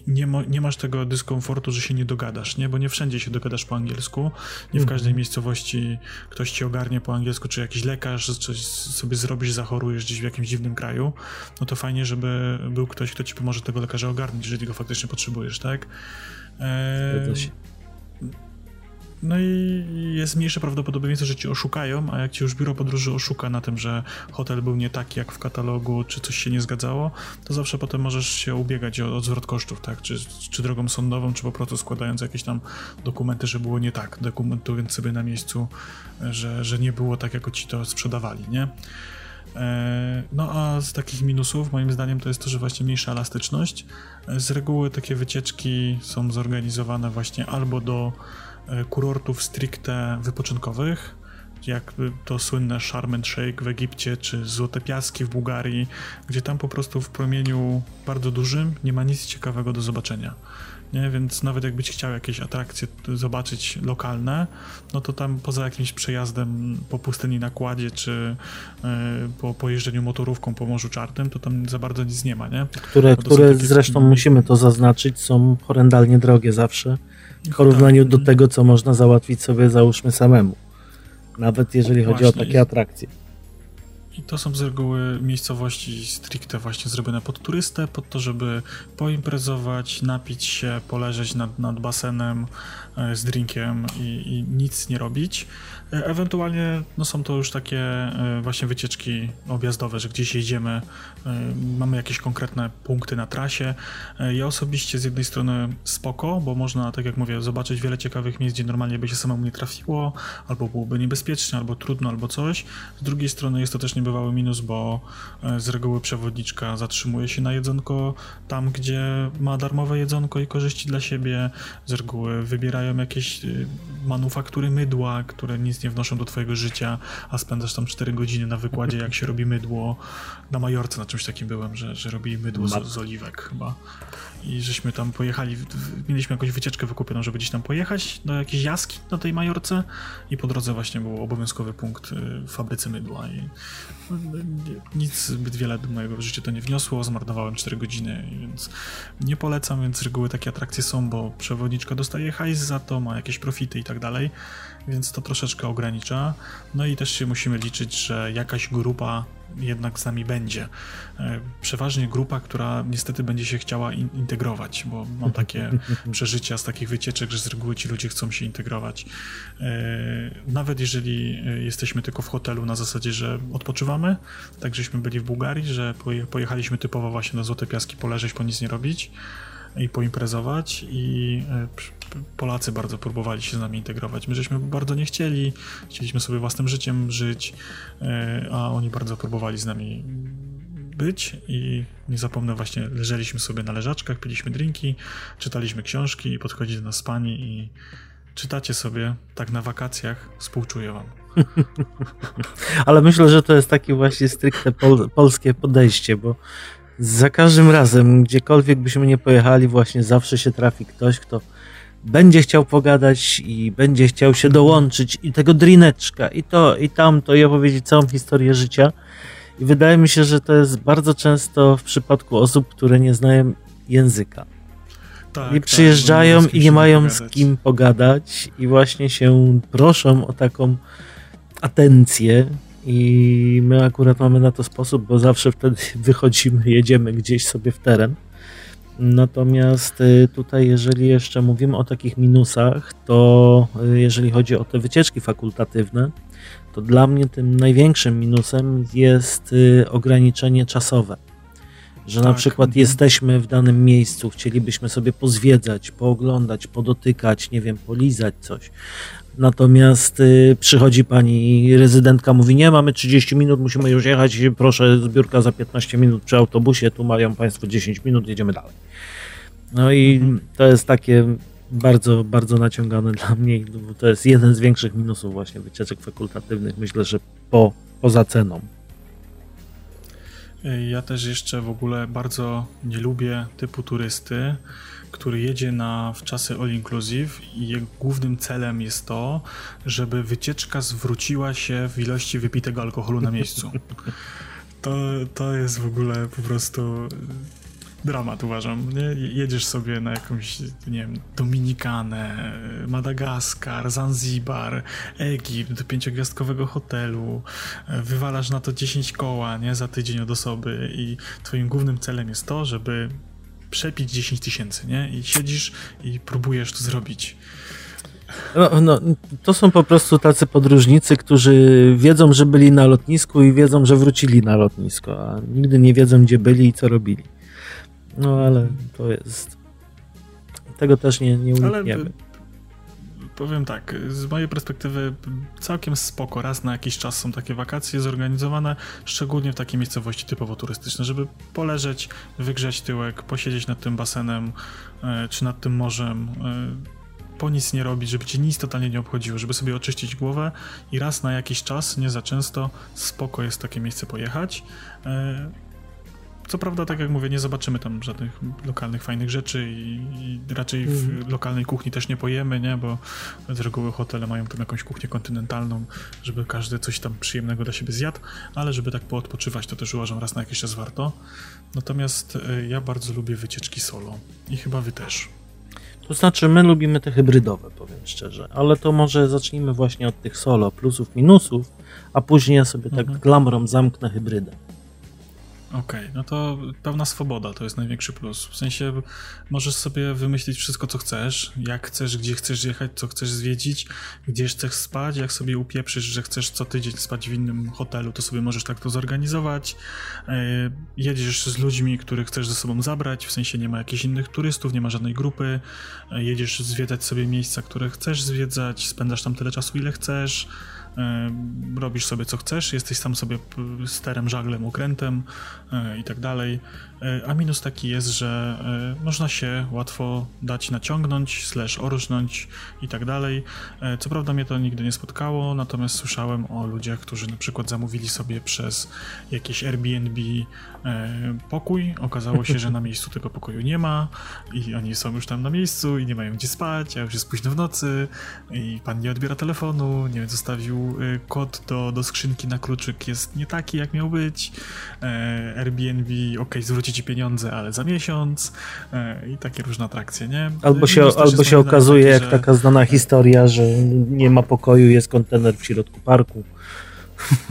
nie, nie masz tego dyskomfortu, że się nie dogadasz, nie? Bo nie wszędzie się dogadasz po angielsku, nie w mhm. każdej miejscowości ktoś ci ogarnie po angielsku, czy jakiś lekarz, czy sobie zrobisz, zachorujesz gdzieś w jakimś dziwnym kraju, no to fajnie, żeby był ktoś, kto ci pomoże tego lekarza ogarnąć, jeżeli go faktycznie potrzebujesz, tak? Eee, no i jest mniejsze prawdopodobieństwo, że cię oszukają, a jak ci już biuro podróży oszuka na tym, że hotel był nie taki jak w katalogu, czy coś się nie zgadzało, to zawsze potem możesz się ubiegać o, zwrot kosztów, tak? Czy, czy drogą sądową, czy po prostu składając jakieś tam dokumenty, że było nie tak, dokumentując sobie na miejscu, że, że nie było tak, jak ci to sprzedawali, nie? E, no a z takich minusów moim zdaniem to jest to, że właśnie mniejsza elastyczność. Z reguły takie wycieczki są zorganizowane właśnie albo do e, kurortów stricte wypoczynkowych, jak to słynne Sharm el Sheikh w Egipcie, czy Złote Piaski w Bułgarii, gdzie tam po prostu w promieniu bardzo dużym nie ma nic ciekawego do zobaczenia nie? Więc nawet jakbyś chciał jakieś atrakcje zobaczyć lokalne, no to tam poza jakimś przejazdem po pustyni na kładzie, czy yy, po pojeżdżeniu motorówką po Morzu Czarnym, to tam za bardzo nic nie ma, nie? Które, które zresztą musimy to zaznaczyć, są horrendalnie drogie zawsze w porównaniu tak. do tego, co można załatwić sobie załóżmy samemu. Nawet jeżeli chodzi Właśnie. o takie atrakcje. To są z reguły miejscowości stricte właśnie zrobione pod turystę, pod to, żeby poimprezować, napić się, poleżeć nad, nad basenem e, z drinkiem i, i nic nie robić. E, ewentualnie no są to już takie e, właśnie wycieczki objazdowe, że gdzieś jedziemy, mamy jakieś konkretne punkty na trasie. Ja osobiście z jednej strony spoko, bo można, tak jak mówię, zobaczyć wiele ciekawych miejsc, gdzie normalnie by się samemu nie trafiło, albo byłoby niebezpiecznie, albo trudno, albo coś. Z drugiej strony jest to też niebywały minus, bo z reguły przewodniczka zatrzymuje się na jedzonko tam, gdzie ma darmowe jedzonko i korzyści dla siebie. Z reguły wybierają jakieś manufaktury mydła, które nic nie wnoszą do twojego życia, a spędzasz tam 4 godziny na wykładzie, jak się robi mydło. Na Majorce na czymś takim byłem, że, że robili mydło z, z oliwek chyba. I żeśmy tam pojechali, mieliśmy jakąś wycieczkę wykupioną, żeby gdzieś tam pojechać do jakiejś jaski na tej Majorce. I po drodze właśnie był obowiązkowy punkt y, w fabryce mydła. I no, nic zbyt wiele do mojego życia to nie wniosło, zmarnowałem 4 godziny, więc nie polecam, więc z reguły takie atrakcje są, bo przewodniczka dostaje hajs za to, ma jakieś profity i tak dalej, więc to troszeczkę ogranicza. No i też się musimy liczyć, że jakaś grupa jednak z nami będzie. E, przeważnie grupa, która niestety będzie się chciała in integrować, bo mam takie [laughs] przeżycia z takich wycieczek, że z reguły ci ludzie chcą się integrować. E, nawet jeżeli e, jesteśmy tylko w hotelu na zasadzie, że odpoczywamy, tak żeśmy byli w Bułgarii, że pojechaliśmy typowo właśnie na Złote Piaski poleżeć, po nic nie robić i poimprezować i Polacy bardzo próbowali się z nami integrować. My żeśmy bardzo nie chcieli, chcieliśmy sobie własnym życiem żyć, e, a oni bardzo próbowali z nami być i nie zapomnę właśnie, leżeliśmy sobie na leżaczkach, piliśmy drinki, czytaliśmy książki i podchodzi do nas pani i czytacie sobie tak na wakacjach, współczuję wam. [laughs] Ale myślę, że to jest takie właśnie stricte pol polskie podejście, bo za każdym razem, gdziekolwiek byśmy nie pojechali, właśnie zawsze się trafi ktoś, kto będzie chciał pogadać i będzie chciał się dołączyć i tego drineczka i to i tamto i opowiedzieć całą historię życia. I wydaje mi się, że to jest bardzo często w przypadku osób, które nie znają języka. Tak, I tak, przyjeżdżają tak, i nie mają pogadać. z kim pogadać i właśnie się proszą o taką atencję i my akurat mamy na to sposób, bo zawsze wtedy [laughs] wychodzimy, jedziemy gdzieś sobie w teren Natomiast y, tutaj, jeżeli jeszcze mówimy o takich minusach, to y, jeżeli chodzi o te wycieczki fakultatywne, to dla mnie tym największym minusem jest y, ograniczenie czasowe. Że tak. na przykład mhm. jesteśmy w danym miejscu, chcielibyśmy sobie pozwiedzać, pooglądać, podotykać, nie wiem, polizać coś, Natomiast y, przychodzi pani rezydentka, mówi: Nie, mamy 30 minut, musimy już jechać. Proszę, zbiórka za 15 minut przy autobusie. Tu mają państwo 10 minut, jedziemy dalej. No i mhm. to jest takie bardzo, bardzo naciągane dla mnie. Bo to jest jeden z większych minusów właśnie wycieczek fakultatywnych. Myślę, że po, poza ceną. Ja też jeszcze w ogóle bardzo nie lubię typu turysty, który jedzie na w czasy all inclusive i jego głównym celem jest to, żeby wycieczka zwróciła się w ilości wypitego alkoholu na miejscu. [laughs] To, to jest w ogóle po prostu dramat uważam. Nie? Jedziesz sobie na jakąś, nie wiem, Dominikanę, Madagaskar, Zanzibar, Egipt, do pięciogwiazdkowego hotelu, wywalasz na to 10 koła, nie, za tydzień od osoby i twoim głównym celem jest to, żeby przepić 10 tysięcy, nie? I siedzisz i próbujesz to zrobić. No, no, to są po prostu tacy podróżnicy, którzy wiedzą, że byli na lotnisku i wiedzą, że wrócili na lotnisko, a nigdy nie wiedzą, gdzie byli i co robili. No ale to jest. Tego też nie, nie unikniemy. Ale powiem tak, z mojej perspektywy całkiem spoko. Raz na jakiś czas są takie wakacje zorganizowane, szczególnie w takiej miejscowości typowo turystyczne, żeby poleżeć, wygrzać tyłek, posiedzieć nad tym basenem e, czy nad tym morzem. po nic nie robić, żeby cię nic totalnie nie obchodziło, żeby sobie oczyścić głowę i raz na jakiś czas, nie za często, spoko jest takie miejsce pojechać. Co prawda, tak jak mówię, nie zobaczymy tam żadnych lokalnych fajnych rzeczy i, i raczej w mm. lokalnej kuchni też nie pojemy, nie? Bo z reguły hotele mają tam jakąś kuchnię kontynentalną, żeby każdy coś tam przyjemnego dla siebie zjadł, ale żeby tak poodpoczywać, to też uważam raz na jakiś czas warto. Natomiast e, ja bardzo lubię wycieczki solo i chyba wy też. To znaczy, my lubimy te hybrydowe, powiem szczerze, ale to może zacznijmy właśnie od tych solo, plusów, minusów, a później ja sobie tak mhm. glamrą zamknę hybrydę. Okej, okay, no to pełna swoboda to jest największy plus. W sensie możesz sobie wymyślić wszystko, co chcesz, jak chcesz, gdzie chcesz jechać, co chcesz zwiedzić, gdzie chcesz spać. Jak sobie upieprzysz, że chcesz co tydzień spać w innym hotelu, to sobie możesz tak to zorganizować. E, jedziesz z ludźmi, których chcesz ze sobą zabrać, w sensie nie ma jakichś innych turystów, nie ma żadnej grupy. E, jedziesz zwiedzać sobie miejsca, które chcesz zwiedzać, spędzasz tam tyle czasu, ile chcesz robisz sobie co chcesz, jesteś sam sobie sterem, żaglem, okrętem e, i tak dalej. E, a minus taki jest, że e, można się łatwo dać naciągnąć, slash orżnąć i tak dalej. Co prawda mnie to nigdy nie spotkało, natomiast słyszałem o ludziach, którzy na przykład zamówili sobie przez jakieś Airbnb pokój. Okazało się, że na miejscu tego pokoju nie ma i oni są już tam na miejscu i nie mają gdzie spać, a już jest późno w nocy i pan nie odbiera telefonu, nie wiem, zostawił kod do, do skrzynki na kluczyk jest nie taki, jak miał być. E, Airbnb, ok, zwróci ci pieniądze, ale za miesiąc e, i takie różne atrakcje, nie? Albo się, albo się okazuje, taki, jak że... taka znana historia, że nie ma pokoju, jest kontener w środku parku.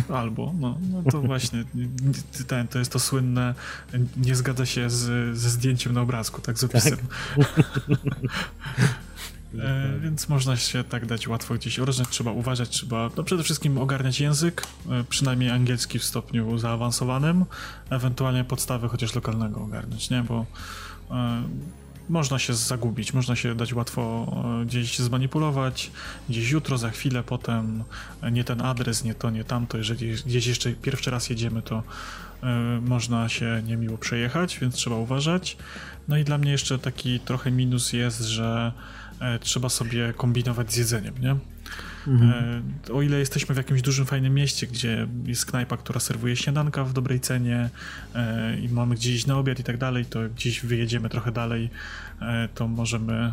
Albo, no, no to właśnie, ten, to jest to słynne, nie zgadza się z, ze zdjęciem na obrazku, tak, z opisem. Tak. [laughs] E, więc można się tak dać łatwo gdzieś orżnąć, trzeba uważać, trzeba no przede wszystkim ogarniać język, e, przynajmniej angielski w stopniu zaawansowanym, ewentualnie podstawy chociaż lokalnego ogarnąć, nie, bo e, można się zagubić, można się dać łatwo e, gdzieś zmanipulować, gdzieś jutro, za chwilę, potem e, nie ten adres, nie to, nie tamto, jeżeli gdzieś jeszcze pierwszy raz jedziemy, to można się niemiło przejechać, więc trzeba uważać. No i dla mnie jeszcze taki trochę minus jest, że trzeba sobie kombinować z jedzeniem, nie? Mhm. E, o ile jesteśmy w jakimś dużym, fajnym mieście, gdzie jest knajpa, która serwuje śniadanka w dobrej cenie e, i mamy gdzieś na obiad i tak dalej, to gdzieś wyjedziemy trochę dalej, to możemy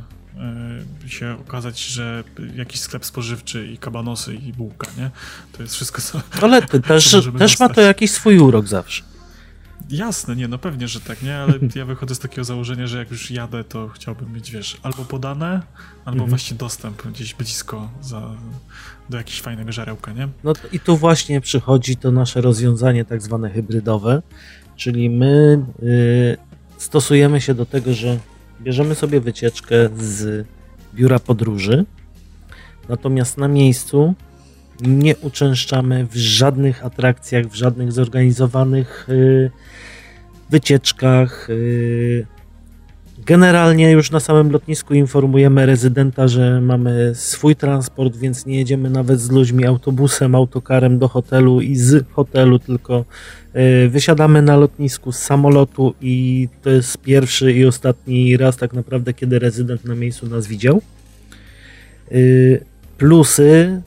się okazać, że jakiś sklep spożywczy i kabanosy i bułka, nie? To jest wszystko, co. Ale [laughs] też, też ma to jakiś swój urok zawsze. Jasne, nie, no pewnie, że tak, nie, ale [laughs] ja wychodzę z takiego założenia, że jak już jadę, to chciałbym mieć, wiesz, albo podane, albo mhm. właśnie dostęp gdzieś blisko za, do jakiegoś fajnego żarełka, nie? No i tu właśnie przychodzi to nasze rozwiązanie tak zwane hybrydowe, czyli my y, stosujemy się do tego, że bierzemy sobie wycieczkę z biura podróży, natomiast na miejscu nie uczęszczamy w żadnych atrakcjach, w żadnych zorganizowanych y, wycieczkach. Y, generalnie już na samym lotnisku informujemy rezydenta, że mamy swój transport, więc nie jedziemy nawet z ludźmi autobusem, autokarem do hotelu i z hotelu, tylko y, wysiadamy na lotnisku z samolotu i to jest pierwszy i ostatni raz tak naprawdę, kiedy rezydent na miejscu nas widział. Plusy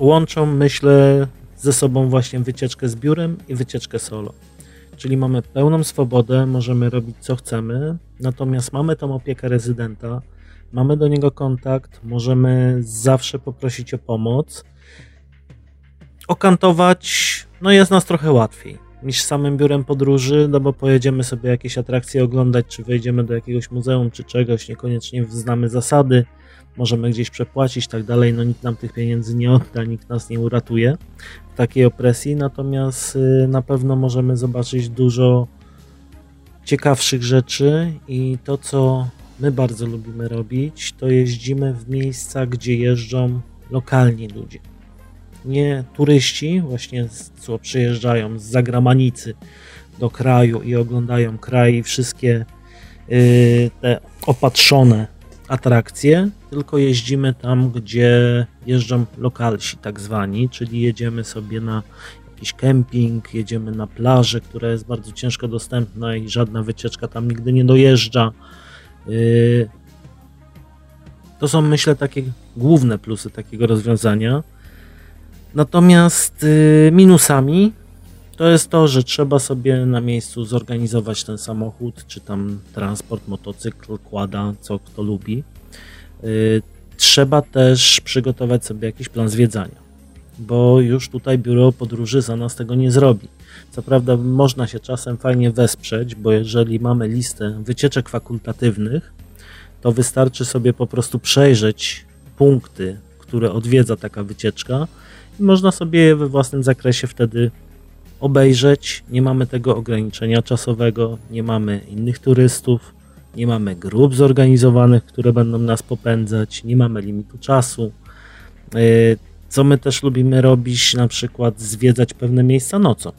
łączą, myślę, ze sobą właśnie wycieczkę z biurem i wycieczkę solo. Czyli mamy pełną swobodę, możemy robić co chcemy, natomiast mamy tą opiekę rezydenta, mamy do niego kontakt, możemy zawsze poprosić o pomoc. Okantować, no jest nas trochę łatwiej niż samym biurem podróży, no bo pojedziemy sobie jakieś atrakcje oglądać, czy wejdziemy do jakiegoś muzeum, czy czegoś, niekoniecznie znamy zasady, możemy gdzieś przepłacić tak dalej, no nikt nam tych pieniędzy nie odda, nikt nas nie uratuje w takiej opresji, natomiast y, na pewno możemy zobaczyć dużo ciekawszych rzeczy i to, co my bardzo lubimy robić, to jeździmy w miejsca, gdzie jeżdżą lokalni ludzie. Nie turyści, właśnie co przyjeżdżają z zagranicy do kraju i oglądają kraj i wszystkie yy, te opatrzone atrakcje, tylko jeździmy tam, gdzie jeżdżą lokalsi tak zwani, czyli jedziemy sobie na jakiś kemping, jedziemy na plażę, która jest bardzo ciężko dostępna i żadna wycieczka tam nigdy nie dojeżdża. Yy, To są, myślę, takie główne plusy takiego rozwiązania. Natomiast y, minusami to jest to, że trzeba sobie na miejscu zorganizować ten samochód, czy tam transport, motocykl, kłada, co kto lubi. Y, trzeba też przygotować sobie jakiś plan zwiedzania, bo już tutaj biuro podróży za nas tego nie zrobi. Co prawda, można się czasem fajnie wesprzeć, bo jeżeli mamy listę wycieczek fakultatywnych, to wystarczy sobie po prostu przejrzeć punkty, które odwiedza taka wycieczka można sobie we własnym zakresie wtedy obejrzeć. Nie mamy tego ograniczenia czasowego, nie mamy innych turystów, nie mamy grup zorganizowanych, które będą nas popędzać, nie mamy limitu czasu. E, co my też lubimy robić, na przykład zwiedzać pewne miejsca nocą,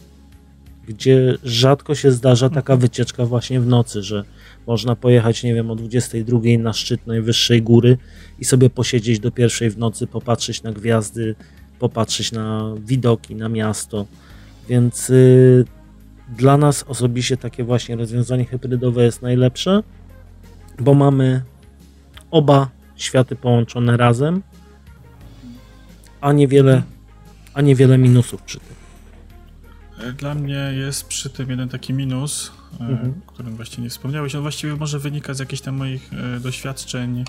gdzie rzadko się zdarza taka wycieczka właśnie w nocy, że można pojechać, nie wiem, o 22 na szczyt najwyższej góry i sobie posiedzieć do pierwszej w nocy, popatrzeć na gwiazdy, popatrzeć na widoki, na miasto. Więc y, dla nas osobiście takie właśnie rozwiązanie hybrydowe jest najlepsze, bo mamy oba światy połączone razem, a niewiele, a niewiele minusów przy tym. Dla mnie jest przy tym jeden taki minus, e, mhm. o którym właśnie nie wspomniałeś. On właściwie może wynika z jakichś tam moich e, doświadczeń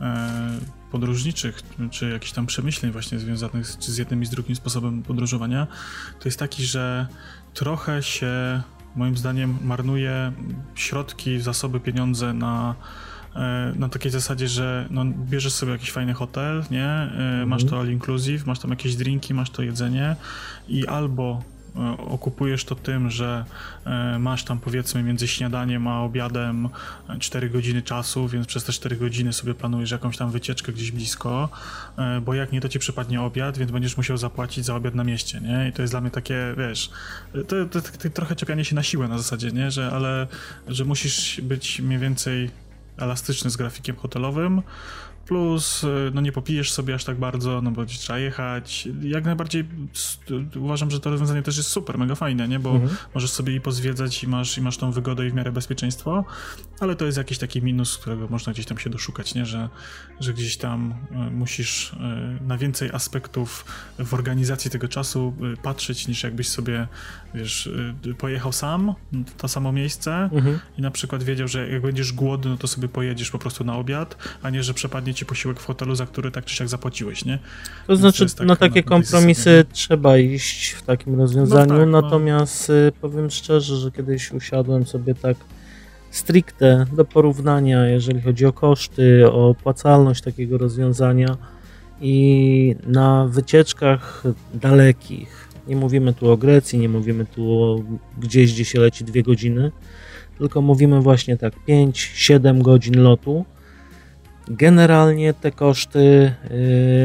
e, podróżniczych, czy jakichś tam przemyśleń właśnie związanych z, z jednym i z drugim sposobem podróżowania. To jest taki, że trochę się moim zdaniem marnuje środki, zasoby, pieniądze na na takiej zasadzie, że no, bierzesz sobie jakiś fajny hotel, nie? Masz mhm. to all inclusive, masz tam jakieś drinki, masz to jedzenie i albo E, okupujesz to tym, że e, masz tam powiedzmy między śniadaniem a obiadem 4 godziny czasu, więc przez te 4 godziny sobie planujesz jakąś tam wycieczkę gdzieś blisko, e, bo jak nie, to ci przypadnie obiad, więc będziesz musiał zapłacić za obiad na mieście, nie? I to jest dla mnie takie, wiesz, to, to, to, to trochę czepianie się na siłę na zasadzie, nie? Że, ale, że musisz być mniej więcej elastyczny z grafikiem hotelowym, Plus, y, no nie popijesz sobie aż tak bardzo, no bo trzeba jechać. Jak najbardziej uważam, że to rozwiązanie też jest super, mega fajne, nie? Bo mhm. możesz sobie i pozwiedzać i masz, i masz tą wygodę i w miarę bezpieczeństwo, ale to jest jakiś taki minus, którego można gdzieś tam się doszukać, nie? Że, że gdzieś tam y, musisz y, na więcej aspektów w organizacji tego czasu patrzeć, niż jakbyś sobie, wiesz, pojechał sam to samo miejsce mhm. i na przykład wiedział, że jak będziesz głodny, no to sobie pojedziesz po prostu na obiad, a nie, że przepadnie ci posiłek w hotelu, za który tak czy siak zapłaciłeś, nie? To znaczy, to tak, na takie kompromisy trzeba iść w takim rozwiązaniu, no tak, no. natomiast no. powiem szczerze, że kiedyś usiadłem sobie tak stricte do porównania, jeżeli chodzi o koszty, o opłacalność takiego rozwiązania i na wycieczkach dalekich, nie mówimy tu o Grecji, nie mówimy tu o gdzieś, gdzie się leci dwie godziny, tylko mówimy właśnie tak 5-7 godzin lotu, Generalnie te koszty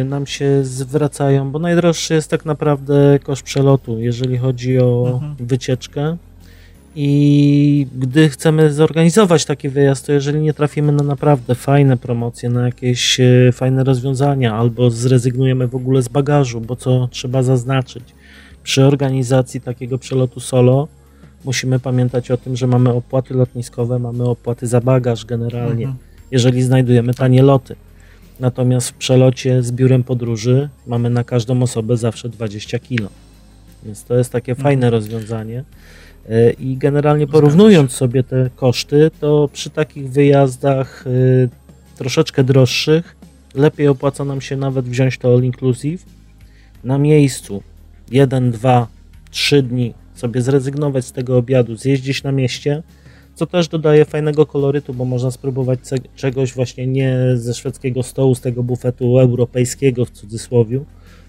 y, nam się zwracają, bo najdroższy jest tak naprawdę koszt przelotu, jeżeli chodzi o mhm. wycieczkę. I gdy chcemy zorganizować taki wyjazd, to jeżeli nie trafimy na naprawdę fajne promocje, na jakieś y, fajne rozwiązania, albo zrezygnujemy w ogóle z bagażu, bo co trzeba zaznaczyć, przy organizacji takiego przelotu solo musimy pamiętać o tym, że mamy opłaty lotniskowe, mamy opłaty za bagaż generalnie. Mhm jeżeli znajdujemy tanie loty. Natomiast w przelocie z biurem podróży mamy na każdą osobę zawsze 20 kg. Więc to jest takie mhm. fajne rozwiązanie. E, I generalnie porównując sobie te koszty, to przy takich wyjazdach e, troszeczkę droższych, lepiej opłaca nam się nawet wziąć to all inclusive na miejscu 1, 2, 3 dni sobie zrezygnować z tego obiadu, zjeździć na mieście, co też dodaje fajnego kolorytu, bo można spróbować czegoś właśnie nie ze szwedzkiego stołu, z tego bufetu europejskiego w cudzysłowie,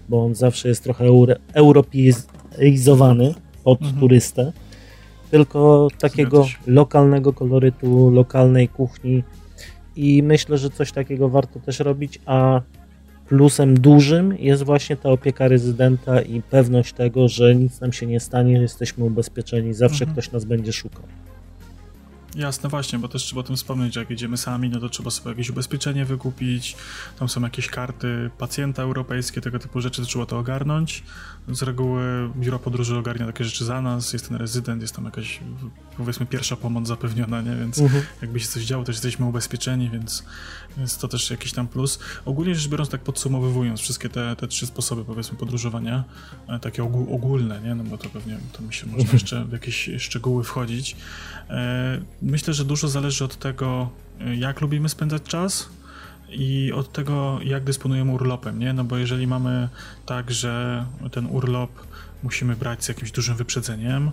bo on zawsze jest trochę euro, europeizowany pod mhm. turystę, tylko takiego lokalnego kolorytu, lokalnej kuchni i myślę, że coś takiego warto też robić, a plusem dużym jest właśnie ta opieka rezydenta i pewność tego, że nic nam się nie stanie, jesteśmy ubezpieczeni, zawsze mhm. ktoś nas będzie szukał. Jasne, właśnie, bo też trzeba o tym wspomnieć, że jak jedziemy sami, no to trzeba sobie jakieś ubezpieczenie wykupić, tam są jakieś karty pacjenta europejskie, tego typu rzeczy, to trzeba to ogarnąć. Z reguły biuro podróży ogarnia takie rzeczy za nas, jest ten rezydent, jest tam jakaś, powiedzmy, pierwsza pomoc zapewniona, nie? Więc mhm. jakby się coś działo, też jesteśmy ubezpieczeni, więc, więc to też jakiś tam plus. Ogólnie rzecz biorąc, tak podsumowując wszystkie te, te trzy sposoby, powiedzmy, podróżowania, e, takie ogólne, nie? No bo to pewnie, to myślę, można jeszcze w jakieś szczegóły wchodzić. E, myślę, że dużo zależy od tego, e, jak lubimy spędzać czas i od tego, jak dysponujemy urlopem, nie? No bo jeżeli mamy tak, że ten urlop musimy brać z jakimś dużym wyprzedzeniem,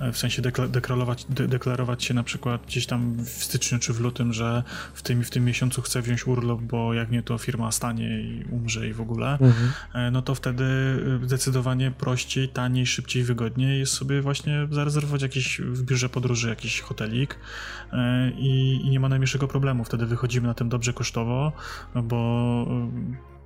e, w sensie deklarować, de deklarować się na przykład gdzieś tam w styczniu czy w lutym, że w tym w tym miesiącu chcę wziąć urlop, bo jak nie to firma stanie i umrze i w ogóle, mhm. E, no to wtedy e, zdecydowanie prościej, taniej, szybciej, wygodniej jest sobie właśnie zarezerwować jakiś w biurze podróży jakiś hotelik i, i nie ma najmniejszego problemu. Wtedy wychodzimy na tym dobrze kosztowo, bo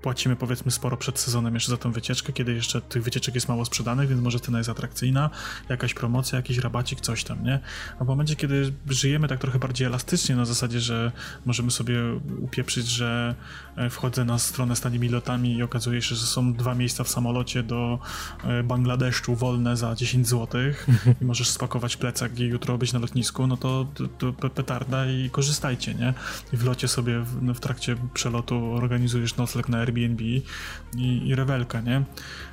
płacimy powiedzmy sporo przed sezonem jeszcze za tą wycieczkę, kiedy jeszcze tych wycieczek jest mało sprzedanych, więc może cena jest atrakcyjna, jakaś promocja, jakiś rabacik, coś tam, nie? A w momencie, kiedy żyjemy tak trochę bardziej elastycznie, na zasadzie, że możemy sobie upieprzyć, że e, wchodzę na stronę z tanimi lotami i okazuje się, że są dwa miejsca w samolocie do e, Bangladeszu wolne za 10 zł [laughs] i możesz spakować plecak i jutro być na lotnisku, no to, to, to petarda i korzystajcie, nie? I w locie sobie w, no, w trakcie przelotu organizujesz nocleg na Airbnb Airbnb i, i rewelka, nie?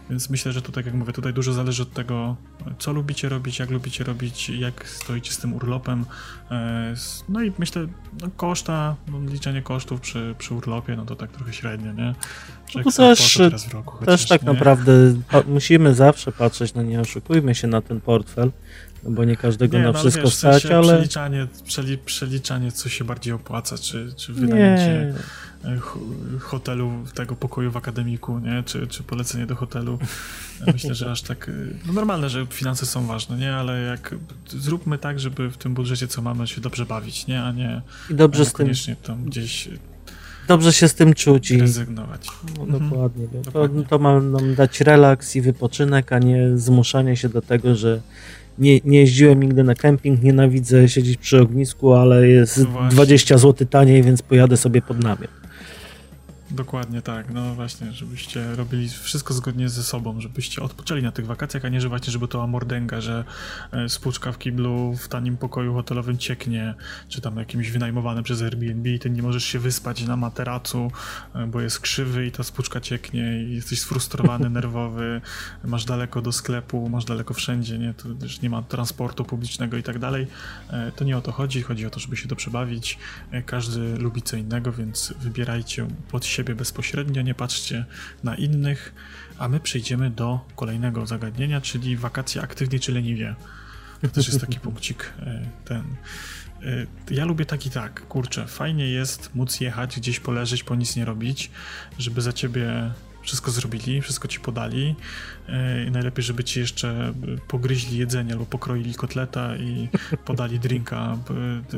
Więc myślę, że tu, tak jak mówię, tutaj dużo zależy od tego, co lubicie robić, jak lubicie robić, jak stoicie z tym urlopem. E, no i myślę, no koszta, no liczenie kosztów przy, przy urlopie, no to tak trochę średnio, nie? No to też, roku, chociaż, też tak nie? naprawdę musimy zawsze patrzeć, no nie oszukujmy się na ten portfel, bo nie każdego nie, na no, wszystko wiesz, stać, w sensie ale... Przeliczanie, przeli, przeliczanie, co się bardziej opłaca, czy, czy wynajęcie nie. hotelu, tego pokoju w akademiku, nie? Czy, czy polecenie do hotelu. Myślę, że aż tak... No normalne, że finanse są ważne, nie? Ale jak zróbmy tak, żeby w tym budżecie, co mamy, się dobrze bawić, nie? A nie I dobrze z tym... tam gdzieś dobrze się z tym czuć i rezygnować. No, mhm. dokładnie. To, to ma nam dać relaks i wypoczynek, a nie zmuszanie się do tego, że nie, nie jeździłem nigdy na kemping, nienawidzę siedzieć przy ognisku, ale jest no 20 zł taniej, więc pojadę sobie pod namiot. Dokładnie tak, no właśnie, żebyście robili wszystko zgodnie ze sobą, żebyście odpoczęli na tych wakacjach, a nie że właśnie, żeby to amordęga, że e, spłuczka w kiblu w tanim pokoju hotelowym cieknie, czy tam jakimś wynajmowanym przez Airbnb i ty nie możesz się wyspać na materacu, e, bo jest krzywy i ta spłuczka cieknie i jesteś sfrustrowany, [laughs] nerwowy, masz daleko do sklepu, masz daleko wszędzie, nie, to też nie ma transportu publicznego i tak dalej. E, to nie o to chodzi, chodzi o to, żeby się to przebawić. Każdy lubi co innego, więc wybierajcie pod siebie siebie bezpośrednio, nie patrzcie na innych, a my przejdziemy do kolejnego zagadnienia, czyli wakacje aktywnie czy leniwie. To też jest taki [laughs] punkcik e, ten. E, ja lubię taki tak, kurczę, fajnie jest móc jechać, gdzieś poleżeć, po nic nie robić, żeby za ciebie wszystko zrobili, wszystko ci podali. I najlepiej, żeby ci jeszcze pogryźli jedzenie albo pokroili kotleta i [laughs] podali drinka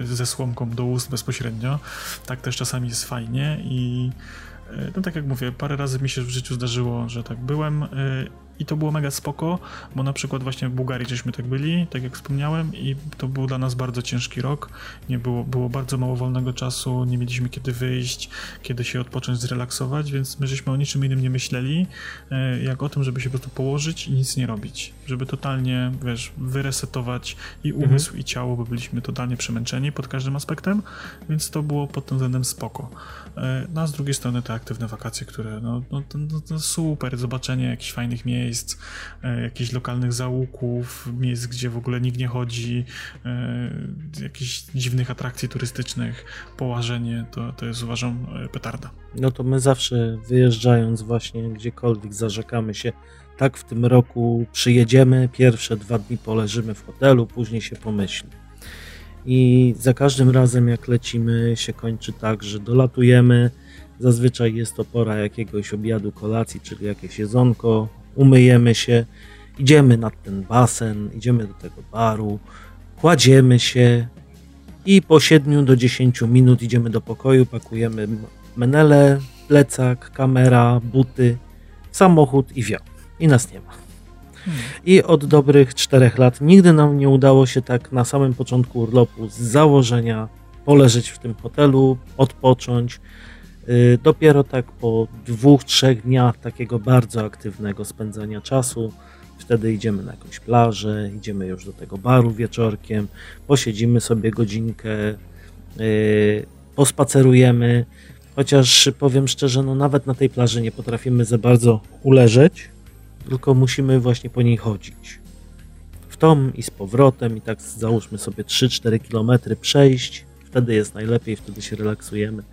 ze słomką do ust bezpośrednio. Tak też czasami jest fajnie i no tak jak mówię, parę razy mi się w życiu zdarzyło, że tak byłem. Y, i to było mega spoko, bo na przykład właśnie w Bułgarii żeśmy tak byli, tak jak wspomniałem i to był dla nas bardzo ciężki rok, nie było, było bardzo mało wolnego czasu, nie mieliśmy kiedy wyjść, kiedy się odpocząć, zrelaksować, więc my żeśmy o niczym innym nie myśleli, e, jak o tym, żeby się po prostu położyć i nic nie robić, żeby totalnie, wiesz, wyresetować i mhm. umysł mhm. i ciało, bo byliśmy totalnie przemęczeni pod każdym aspektem, więc to było pod tym względem spoko. E, no a z drugiej strony te aktywne wakacje, które no, no, no, super, zobaczenie jakichś fajnych miejsc, e, jakichś lokalnych załuków, miejsc, gdzie w ogóle nikt nie chodzi, e, jakichś dziwnych atrakcji turystycznych, połażenie, to, to jest uważam petarda. No to my zawsze wyjeżdżając właśnie gdziekolwiek zarzekamy się, tak w tym roku przyjedziemy, pierwsze dwa dni poleżymy w hotelu, później się pomyśli. I za każdym razem, jak lecimy, się kończy tak, że dolatujemy. Zazwyczaj jest to pora jakiegoś obiadu, kolacji, czyli jakieś jedzonko, umyjemy się, idziemy nad ten basen, idziemy do tego baru, kładziemy się i po 7 do 10 minut idziemy do pokoju, pakujemy menele, plecak, kamera, buty, samochód i wiatr. I nas nie ma. I od dobrych czterech lat nigdy nam nie udało się tak na samym początku urlopu z założenia poleżeć w tym hotelu, odpocząć. Y, dopiero tak po dwóch, trzech dniach takiego bardzo aktywnego spędzania czasu, wtedy idziemy na jakąś plażę, idziemy już do tego baru wieczorkiem, posiedzimy sobie godzinkę, y, pospacerujemy. Chociaż powiem szczerze, no nawet na tej plaży nie potrafimy za bardzo uleżeć, tylko musimy właśnie po niej chodzić. W tom i z powrotem, i tak załóżmy sobie 3-4 km przejść. Wtedy jest najlepiej, wtedy się relaksujemy.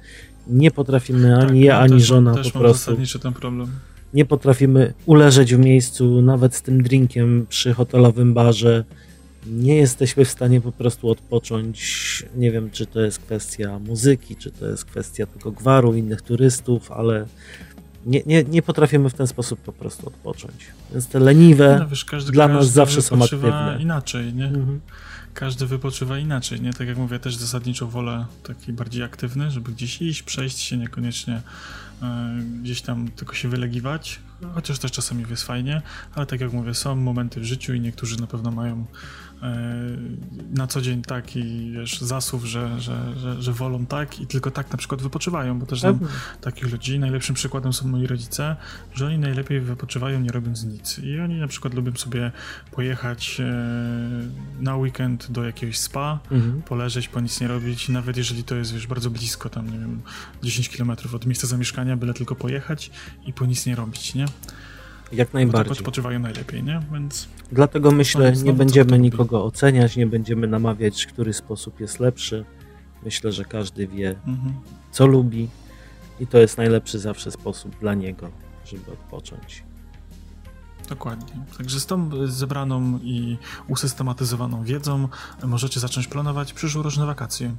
Nie potrafimy ani tak, ja, ani też, żona też po prostu. ten problem. Nie potrafimy uleżeć w miejscu, nawet z tym drinkiem przy hotelowym barze nie jesteśmy w stanie po prostu odpocząć. Nie wiem, czy to jest kwestia muzyki, czy to jest kwestia tego gwaru, innych turystów, ale nie, nie, nie potrafimy w ten sposób po prostu odpocząć. Więc te leniwe no, wiesz, każdy, dla nas zawsze są aktywne. inaczej, nie? Mhm. Każdy wypoczywa inaczej, nie? Tak jak mówię, też zasadniczo wolę taki bardziej aktywny, żeby gdzieś iść, przejść się, niekoniecznie e, gdzieś tam tylko się wylegiwać, chociaż też czasami jest fajnie, ale tak jak mówię, są momenty w życiu i niektórzy na pewno mają na co dzień taki wiesz, zasób, że, że, że, że wolą tak i tylko tak na przykład wypoczywają, bo też znam takich ludzi. Najlepszym przykładem są moi rodzice, że oni najlepiej wypoczywają nie robiąc nic. I oni na przykład lubią sobie pojechać e, na weekend do jakiegoś spa, mhm. poleżeć, po nic nie robić, nawet jeżeli to jest wiesz, bardzo blisko, tam nie wiem, 10 km od miejsca zamieszkania, byle tylko pojechać i po nic nie robić, nie? Jak najbardziej. Odpoczywają najlepiej, nie? Więc... Dlatego myślę, nie będziemy nikogo oceniać, nie będziemy namawiać, który sposób jest lepszy. Myślę, że każdy wie, mhm. co lubi i to jest najlepszy zawsze sposób dla niego, żeby odpocząć. Dokładnie. Także z tą zebraną i usystematyzowaną wiedzą możecie zacząć planować przyszłoroczne wakacje.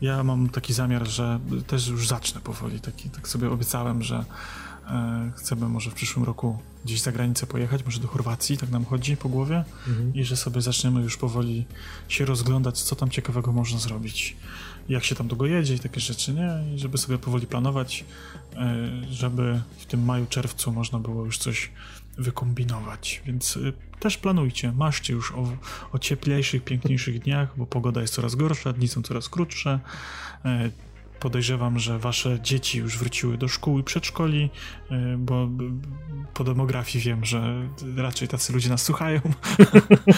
Ja mam taki zamiar, że też już zacznę powoli. Taki, tak sobie obiecałem, że E, chcemy może w przyszłym roku gdzieś za granicę pojechać, może do Chorwacji, tak nam chodzi po głowie mhm. i że sobie zaczniemy już powoli się rozglądać, co tam ciekawego można zrobić, jak się tam długo jedzie i takie rzeczy, nie? I żeby sobie powoli planować, e, żeby w tym maju, czerwcu można było już coś wykombinować, więc e, też planujcie, maszcie już o, o cieplejszych, piękniejszych dniach, bo pogoda jest coraz gorsza, dni są coraz krótsze, Podejrzewam, że wasze dzieci już wróciły do szkół i przedszkoli, y, bo po demografii wiem, że raczej tacy ludzie nas słuchają.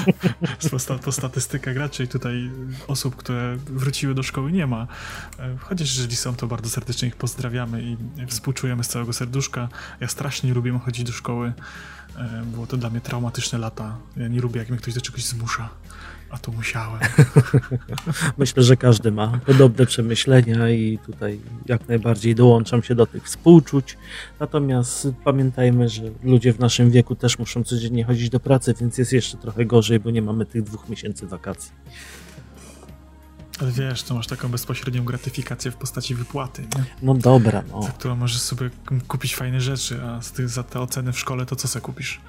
[laughs] po statystykach raczej tutaj osób, które wróciły do szkoły nie ma. Y, chociaż jeżeli są, to bardzo serdecznie ich pozdrawiamy i współczujemy z całego serduszka. Ja strasznie lubię chodzić do szkoły. Y, było to dla mnie traumatyczne lata. Ja nie lubię, jak mnie ktoś do czegoś zmusza. A tu musiałem. [laughs] Myślę, że każdy ma podobne przemyślenia i tutaj jak najbardziej dołączam się do tych współczuć. Natomiast pamiętajmy, że ludzie w naszym wieku też muszą codziennie chodzić do pracy, więc jest jeszcze trochę gorzej, bo nie mamy tych dwóch miesięcy wakacji. Ale wiesz, to masz taką bezpośrednią gratyfikację w postaci wypłaty, nie? No dobra, no. Za którą możesz sobie kupić fajne rzeczy, a ty, za te oceny w szkole to co sobie kupisz?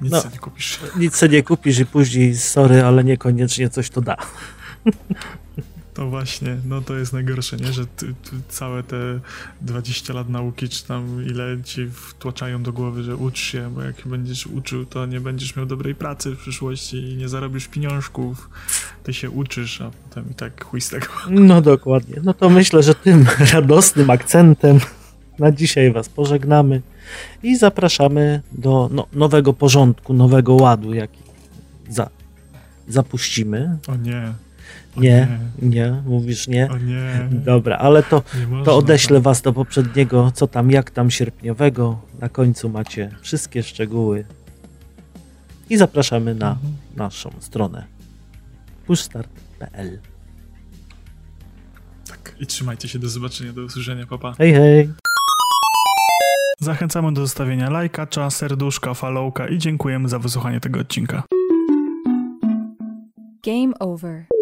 Nic no, nie kupisz. Nic sobie nie kupisz i później, sorry, ale niekoniecznie coś to da. To właśnie, no to jest najgorsze, nie? Że ty, ty całe te 20 lat nauki, czy tam ile ci wtłaczają do głowy, że ucz się, bo jak będziesz uczył, to nie będziesz miał dobrej pracy w przyszłości i nie zarobisz pieniążków. Ty się uczysz, a potem i tak chuj z tego. No dokładnie. No to myślę, że tym [laughs] radosnym akcentem na dzisiaj was pożegnamy i zapraszamy do no, nowego porządku, nowego ładu, jaki za, zapuścimy. O nie. Nie, nie, nie, mówisz nie? O nie. Dobra, ale to, to odeślę tak. was do poprzedniego, co tam, jak tam sierpniowego. Na końcu macie wszystkie szczegóły. I zapraszamy na mhm. naszą stronę pushstart.pl Tak, i trzymajcie się, do zobaczenia, do usłyszenia, papa. Hej, hej. Zachęcamy do zostawienia lajka, cza, serduszka, followka i dziękujemy za wysłuchanie tego odcinka. Game over.